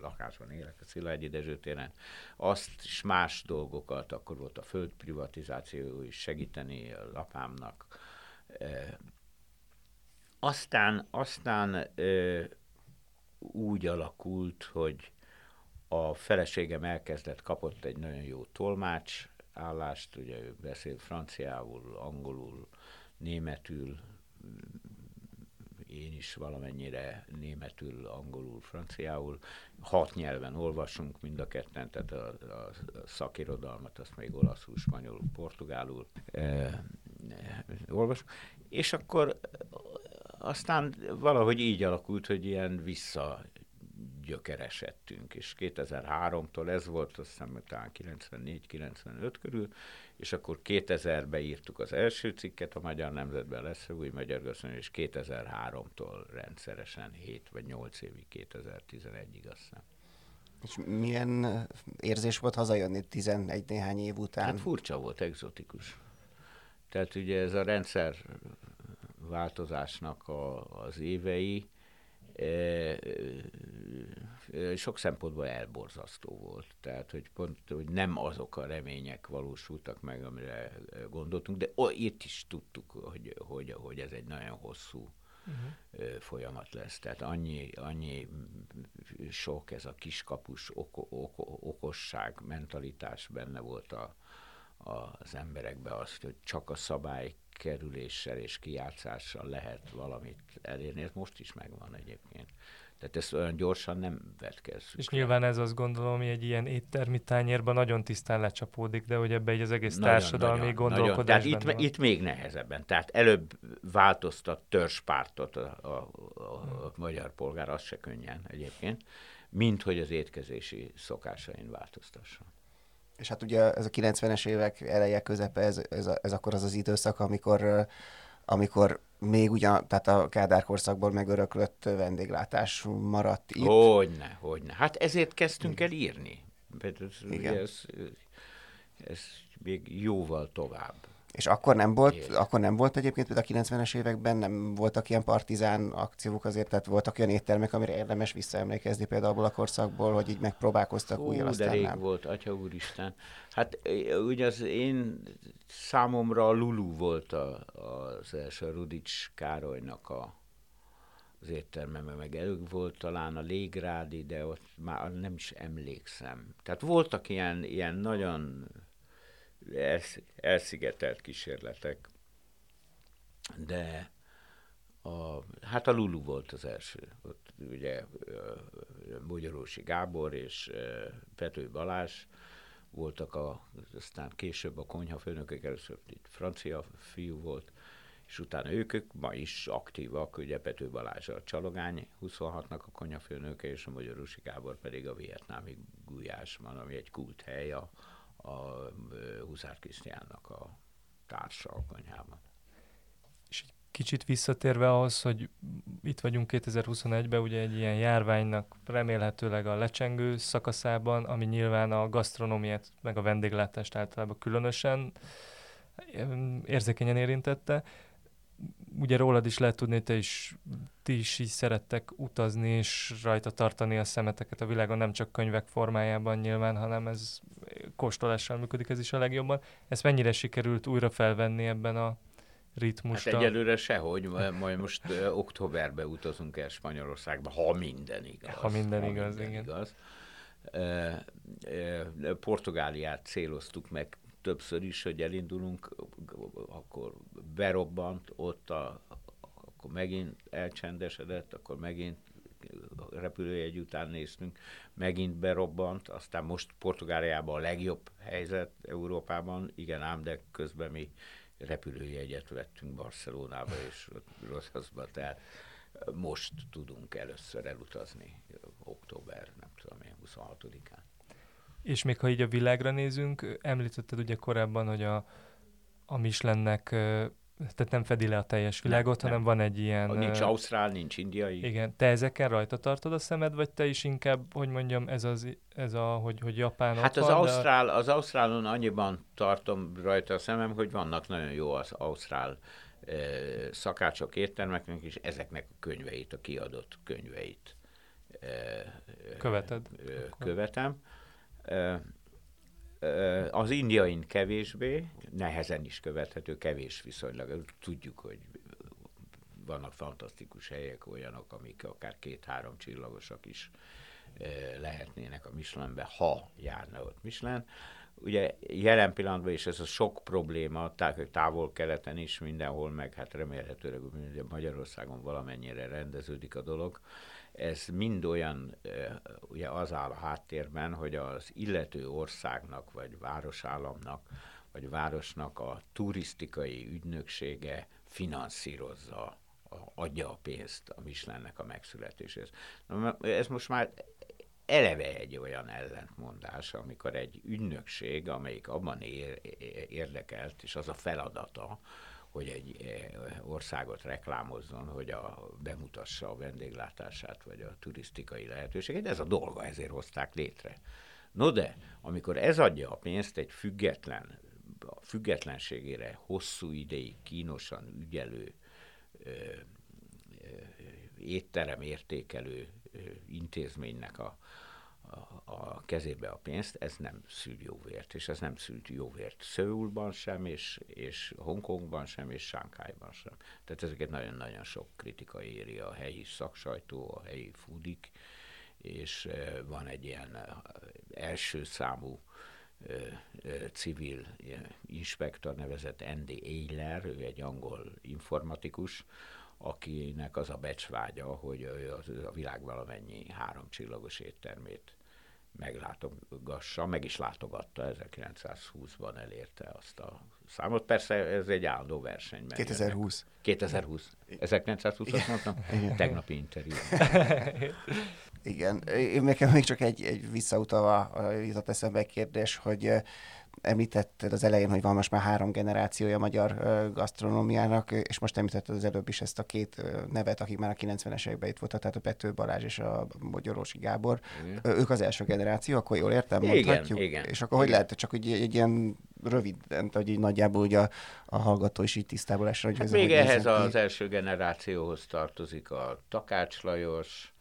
lakásban élek, a Szilágyi Dezső téren, azt is más dolgokat, akkor volt a földprivatizáció is segíteni a lapámnak. Aztán, aztán úgy alakult, hogy a feleségem elkezdett, kapott egy nagyon jó tolmács állást, ugye ő beszél franciául, angolul, németül, én is valamennyire németül, angolul, franciául, hat nyelven olvasunk mind a ketten, tehát a, a, szakirodalmat azt még olaszul, spanyolul, portugálul e, e, olvasunk, és akkor aztán valahogy így alakult, hogy ilyen vissza gyökeresedtünk, és 2003-tól ez volt, azt hiszem, talán 94-95 körül, és akkor 2000-ben írtuk az első cikket, a Magyar Nemzetben lesz új Magyar Gazdaság, és 2003-tól rendszeresen 7 vagy 8 évig, 2011-ig azt hiszem. És milyen érzés volt hazajönni 11 néhány év után? Hát furcsa volt, egzotikus. Tehát ugye ez a rendszer változásnak a, az évei, sok szempontból elborzasztó volt. Tehát, hogy pont, hogy nem azok a remények valósultak meg, amire gondoltunk, de itt is tudtuk, hogy, hogy, hogy ez egy nagyon hosszú uh-huh. folyamat lesz. Tehát annyi, annyi sok ez a kiskapus oko, oko, okosság, mentalitás benne volt a, az emberekbe az, hogy csak a szabály kerüléssel és kijátszással lehet valamit elérni. Ez most is megvan egyébként. Tehát ezt olyan gyorsan nem vetkezzük. És nyilván ez azt gondolom, hogy egy ilyen éttermi tányérban nagyon tisztán lecsapódik, de hogy ebbe egy az egész nagyon, társadalmi nagyon, gondolkodás nagyon. Tehát itt, itt még nehezebben. Tehát előbb változtat törzspártot a, a, a, a magyar polgár, az se könnyen egyébként, mint hogy az étkezési szokásain változtasson. És hát ugye ez a 90-es évek eleje, közepe, ez, ez, a, ez akkor az az időszak, amikor amikor még ugyan, tehát a Kádár korszakból megöröklött vendéglátás maradt itt. Hogyne, hogyne. Hát ezért kezdtünk el írni. Igen. Ez, ez még jóval tovább. És akkor nem volt, Él. akkor nem volt egyébként, a 90-es években nem voltak ilyen partizán akciók azért, tehát voltak olyan éttermek, amire érdemes visszaemlékezni például a korszakból, hogy így megpróbálkoztak Hú, újra, de rég nem. volt, atya úristen. Hát ugye az én számomra a Lulu volt a, az első a Rudics Károlynak a, az étterme, meg előbb volt talán a Légrádi, de ott már nem is emlékszem. Tehát voltak ilyen, ilyen nagyon elszigetelt kísérletek, de a, hát a Lulu volt az első. Ott ugye Magyarósi Gábor és Pető Balázs voltak, a, aztán később a konyhafőnökök, először itt francia fiú volt, és utána ők, ők ma is aktívak, ugye Pető Balázs a Csalogány 26-nak a konyhafőnöke, és a Magyarósi Gábor pedig a vietnámi Gulyásban, ami egy kult hely a, a Huszár Krisztiánnak a társa a konyhában. És egy kicsit visszatérve ahhoz, hogy itt vagyunk 2021-ben, ugye egy ilyen járványnak remélhetőleg a lecsengő szakaszában, ami nyilván a gasztronómiát, meg a vendéglátást általában különösen érzékenyen érintette ugye rólad is lehet tudni, te is, ti is így szerettek utazni, és rajta tartani a szemeteket a világon, nem csak könyvek formájában nyilván, hanem ez kóstolással működik ez is a legjobban. Ezt mennyire sikerült újra felvenni ebben a ritmusban? Hát egyelőre sehogy, majd most uh, októberbe utazunk el Spanyolországba, ha minden igaz. Ha minden ha igaz, minden igen. igaz. Uh, uh, Portugáliát céloztuk meg többször is, hogy elindulunk, akkor berobbant, ott a, akkor megint elcsendesedett, akkor megint repülőjegy után néztünk, megint berobbant, aztán most Portugáliában a legjobb helyzet Európában, igen ám, de közben mi repülőjegyet vettünk Barcelonába és Rosszaszba, tehát most tudunk először elutazni október, nem tudom én, 26-án. És még ha így a világra nézünk, említetted ugye korábban, hogy a, a Michelinnek tehát nem fedi le a teljes világot, nem, hanem nem. van egy ilyen... Nincs ausztrál, nincs indiai. Igen. Te ezeken rajta tartod a szemed, vagy te is inkább, hogy mondjam, ez, az, ez a, hogy, hogy Japán Hát az, van, ausztrál, de... az ausztrálon annyiban tartom rajta a szemem, hogy vannak nagyon jó az ausztrál eh, szakácsok éttermeknek, és ezeknek a könyveit, a kiadott könyveit eh, Követed? Eh, követem. Az indiain kevésbé, nehezen is követhető, kevés viszonylag. Tudjuk, hogy vannak fantasztikus helyek, olyanok, amik akár két-három csillagosak is lehetnének a Michelinbe, ha járna ott Michelin. Ugye jelen pillanatban is ez a sok probléma, távol-keleten is mindenhol, meg hát remélhetőleg Magyarországon valamennyire rendeződik a dolog, ez mind olyan, ugye az áll a háttérben, hogy az illető országnak, vagy városállamnak, vagy városnak a turisztikai ügynöksége finanszírozza, adja a pénzt a Michelinnek a megszületéshez. Ez most már eleve egy olyan ellentmondás, amikor egy ügynökség, amelyik abban ér, érdekelt, és az a feladata, hogy egy eh, országot reklámozzon, hogy a, bemutassa a vendéglátását, vagy a turisztikai lehetőséget. Ez a dolga, ezért hozták létre. No de, amikor ez adja a pénzt egy független, a függetlenségére hosszú ideig kínosan ügyelő, ö, ö, étterem értékelő intézménynek a, a, kezébe a pénzt, ez nem szül jó vért, és ez nem szült jó vért Szöulban sem, és, és Hongkongban sem, és Sánkhájban sem. Tehát ezeket nagyon-nagyon sok kritika éri a helyi szaksajtó, a helyi foodik, és van egy ilyen első számú civil inspektor nevezett Andy Eiler, ő egy angol informatikus, akinek az a becsvágya, hogy a világ valamennyi háromcsillagos éttermét meglátogassa, meg is látogatta, 1920-ban elérte azt a számot. Persze ez egy állandó verseny. 2020. 2020. 1920-at mondtam? Igen. Tegnapi interjú. Igen. Én nekem még csak egy, egy visszautalva jutott eszembe egy kérdés, hogy említetted az elején, hogy van most már három generációja magyar gasztronómiának, és most említetted az előbb is ezt a két nevet, akik már a 90-es években itt voltak, tehát a Pető Balázs és a Magyarósi Gábor. Igen. Ők az első generáció, akkor jól értem, mondhatjuk? Igen, igen. És akkor hogy lehet, csak hogy egy, egy ilyen rövid, hogy így nagyjából ugye a, a hallgató is így tisztából esre, hogy hát ez még ehhez az első generációhoz tartozik a Takács Lajos,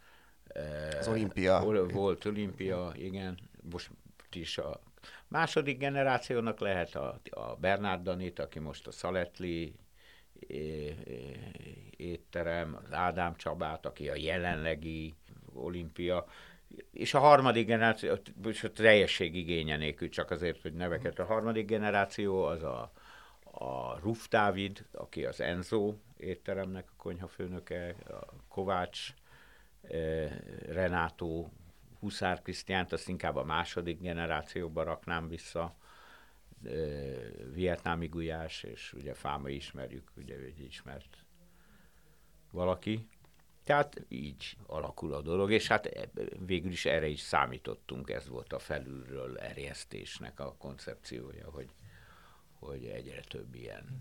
az olimpia. Volt olimpia, igen. Most is a második generációnak lehet a, a Bernard Danit, aki most a Szaletli étterem, az Ádám Csabát, aki a jelenlegi olimpia, és a harmadik generáció, és a teljesség igénye nélkül, csak azért, hogy neveket. A harmadik generáció az a, a Ruf Dávid, aki az Enzo étteremnek a konyhafőnöke, a Kovács Renátó, Huszár Krisztiánt, azt inkább a második generációba raknám vissza, vietnámi gulyás, és ugye Fáma ismerjük, ugye egy ismert valaki. Tehát így alakul a dolog, és hát e, végül is erre is számítottunk, ez volt a felülről erjesztésnek a koncepciója, hogy, hogy egyre több ilyen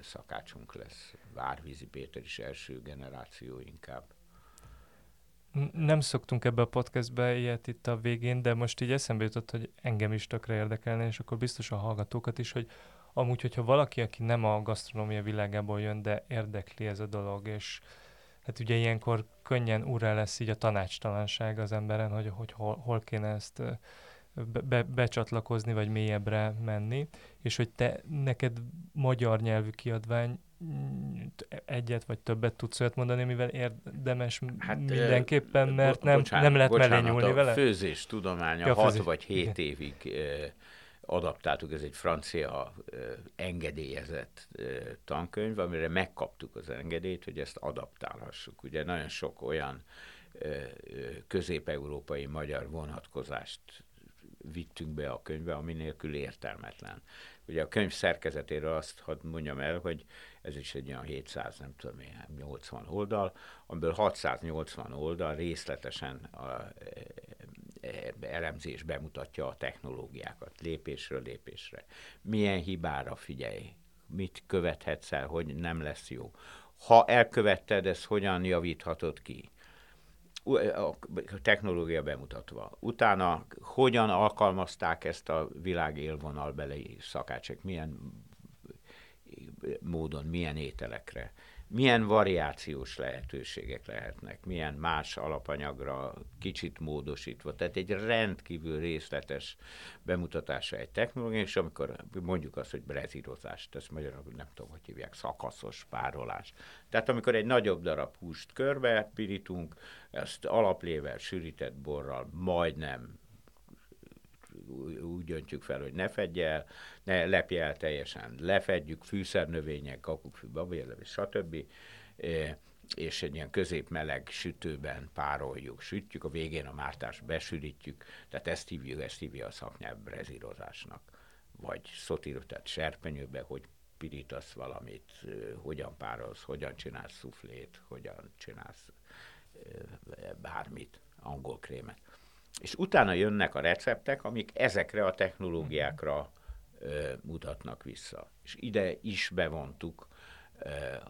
szakácsunk lesz. Várvízi Péter is első generáció inkább nem szoktunk ebbe a podcastbe ilyet itt a végén, de most így eszembe jutott, hogy engem is tökre érdekelne, és akkor biztos a hallgatókat is, hogy amúgy, hogyha valaki, aki nem a gasztronómia világából jön, de érdekli ez a dolog, és hát ugye ilyenkor könnyen úrá lesz így a tanácstalanság az emberen, hogy, hogy hol, hol kéne ezt be, be, becsatlakozni, vagy mélyebbre menni, és hogy te, neked magyar nyelvű kiadvány egyet vagy többet tudsz olyat mondani, mivel érdemes hát, mindenképpen, mert nem, bocsánat, nem lehet mellé nyúlni a vele? főzés tudománya ja, 6 vagy 7 Igen. évig adaptáltuk, ez egy francia engedélyezett tankönyv, amire megkaptuk az engedélyt, hogy ezt adaptálhassuk. Ugye nagyon sok olyan közép-európai magyar vonatkozást vittünk be a könyvbe, ami nélkül értelmetlen. Ugye a könyv szerkezetéről azt hadd mondjam el, hogy ez is egy olyan 700, nem tudom én, 80 oldal, amiből 680 oldal részletesen a, e, e, elemzés bemutatja a technológiákat lépésről lépésre. Milyen hibára figyelj, mit követhetsz el, hogy nem lesz jó. Ha elkövetted, ezt hogyan javíthatod ki? A technológia bemutatva. Utána hogyan alkalmazták ezt a világ élvonalbeli szakácsok, milyen módon, milyen ételekre milyen variációs lehetőségek lehetnek, milyen más alapanyagra kicsit módosítva. Tehát egy rendkívül részletes bemutatása egy technológia, és amikor mondjuk azt, hogy brezírozás, ezt magyarul nem tudom, hogy hívják, szakaszos párolás. Tehát amikor egy nagyobb darab húst körbe pirítunk, ezt alaplével, sűrített borral, majdnem úgy döntjük fel, hogy ne fedje el, ne lepje el teljesen, lefedjük fűszernövények, kakukkfű, babérleves, stb. E, és egy ilyen középmeleg sütőben pároljuk, sütjük, a végén a mártást besűrítjük, tehát ezt hívjuk, ezt hívja a szaknyelv brezírozásnak. Vagy szotíró, tehát serpenyőbe, hogy pirítasz valamit, e, hogyan párolsz, hogyan csinálsz szuflét, hogyan csinálsz e, bármit, angol krémet és utána jönnek a receptek, amik ezekre a technológiákra ö, mutatnak vissza. És ide is bevontuk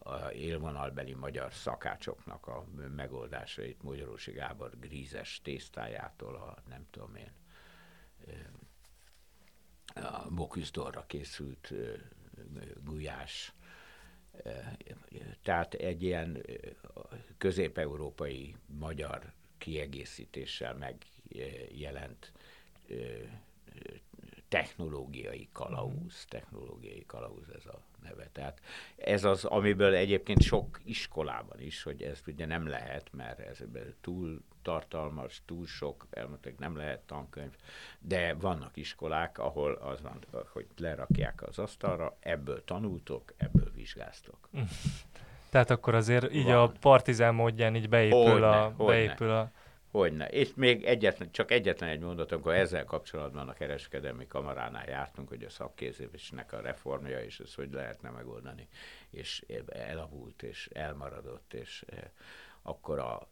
a élvonalbeli magyar szakácsoknak a megoldásait, Magyarósi Gábor grízes tésztájától a nem tudom én, a Boküzdorra készült gulyás, tehát egy ilyen közép-európai magyar kiegészítéssel megjelent technológiai kalauz, technológiai kalauz ez a neve. Tehát ez az, amiből egyébként sok iskolában is, hogy ez ugye nem lehet, mert ez túl tartalmas, túl sok, elmondták, nem lehet tankönyv, de vannak iskolák, ahol az van, hogy lerakják az asztalra, ebből tanultok, ebből vizsgáztok. Tehát akkor azért így van. a partizán módján így beépül hogyne, a... Beépül a Hogyne. És még egyetlen, csak egyetlen egy mondat, amikor ezzel kapcsolatban a kereskedelmi kamaránál jártunk, hogy a szakképzésnek a reformja, és ezt hogy lehetne megoldani, és elavult, és elmaradott, és eh, akkor a, a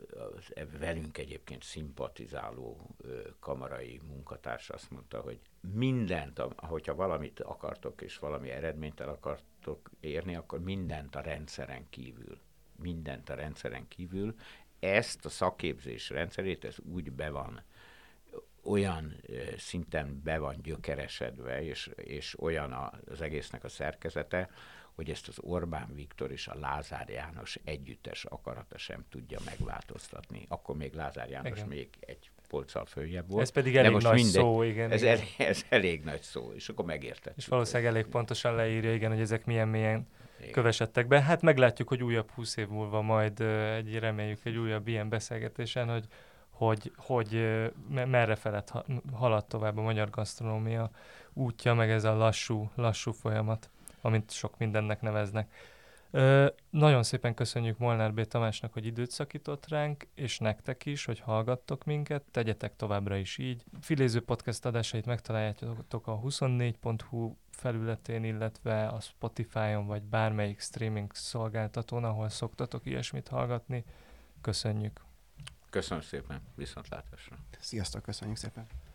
velünk egyébként szimpatizáló kamarai munkatárs azt mondta, hogy mindent, hogyha valamit akartok, és valami eredményt el akartok érni, akkor mindent a rendszeren kívül mindent a rendszeren kívül, ezt a szakképzés rendszerét, ez úgy be van, olyan szinten be van gyökeresedve, és, és olyan az egésznek a szerkezete, hogy ezt az Orbán Viktor és a Lázár János együttes akarata sem tudja megváltoztatni. Akkor még Lázár János igen. még egy polccal följebb volt. Ez pedig elég nagy mindegy, szó, igen. Ez, igen. Elég, ez elég nagy szó, és akkor megérted. És valószínűleg elég pontosan leírja, igen, hogy ezek milyen milyen igen. kövesedtek be. Hát meglátjuk, hogy újabb húsz év múlva majd egy, reméljük egy újabb ilyen beszélgetésen, hogy hogy, hogy merre felett halad tovább a magyar gasztronómia útja, meg ez a lassú, lassú folyamat, amit sok mindennek neveznek. Ö, nagyon szépen köszönjük Molnár B. Tamásnak, hogy időt szakított ránk, és nektek is, hogy hallgattok minket, tegyetek továbbra is így. Filéző podcast adásait megtaláljátok a 24.hu felületén, illetve a Spotify-on, vagy bármelyik streaming szolgáltatón, ahol szoktatok ilyesmit hallgatni. Köszönjük! Köszönöm szépen, viszontlátásra! Sziasztok, köszönjük szépen!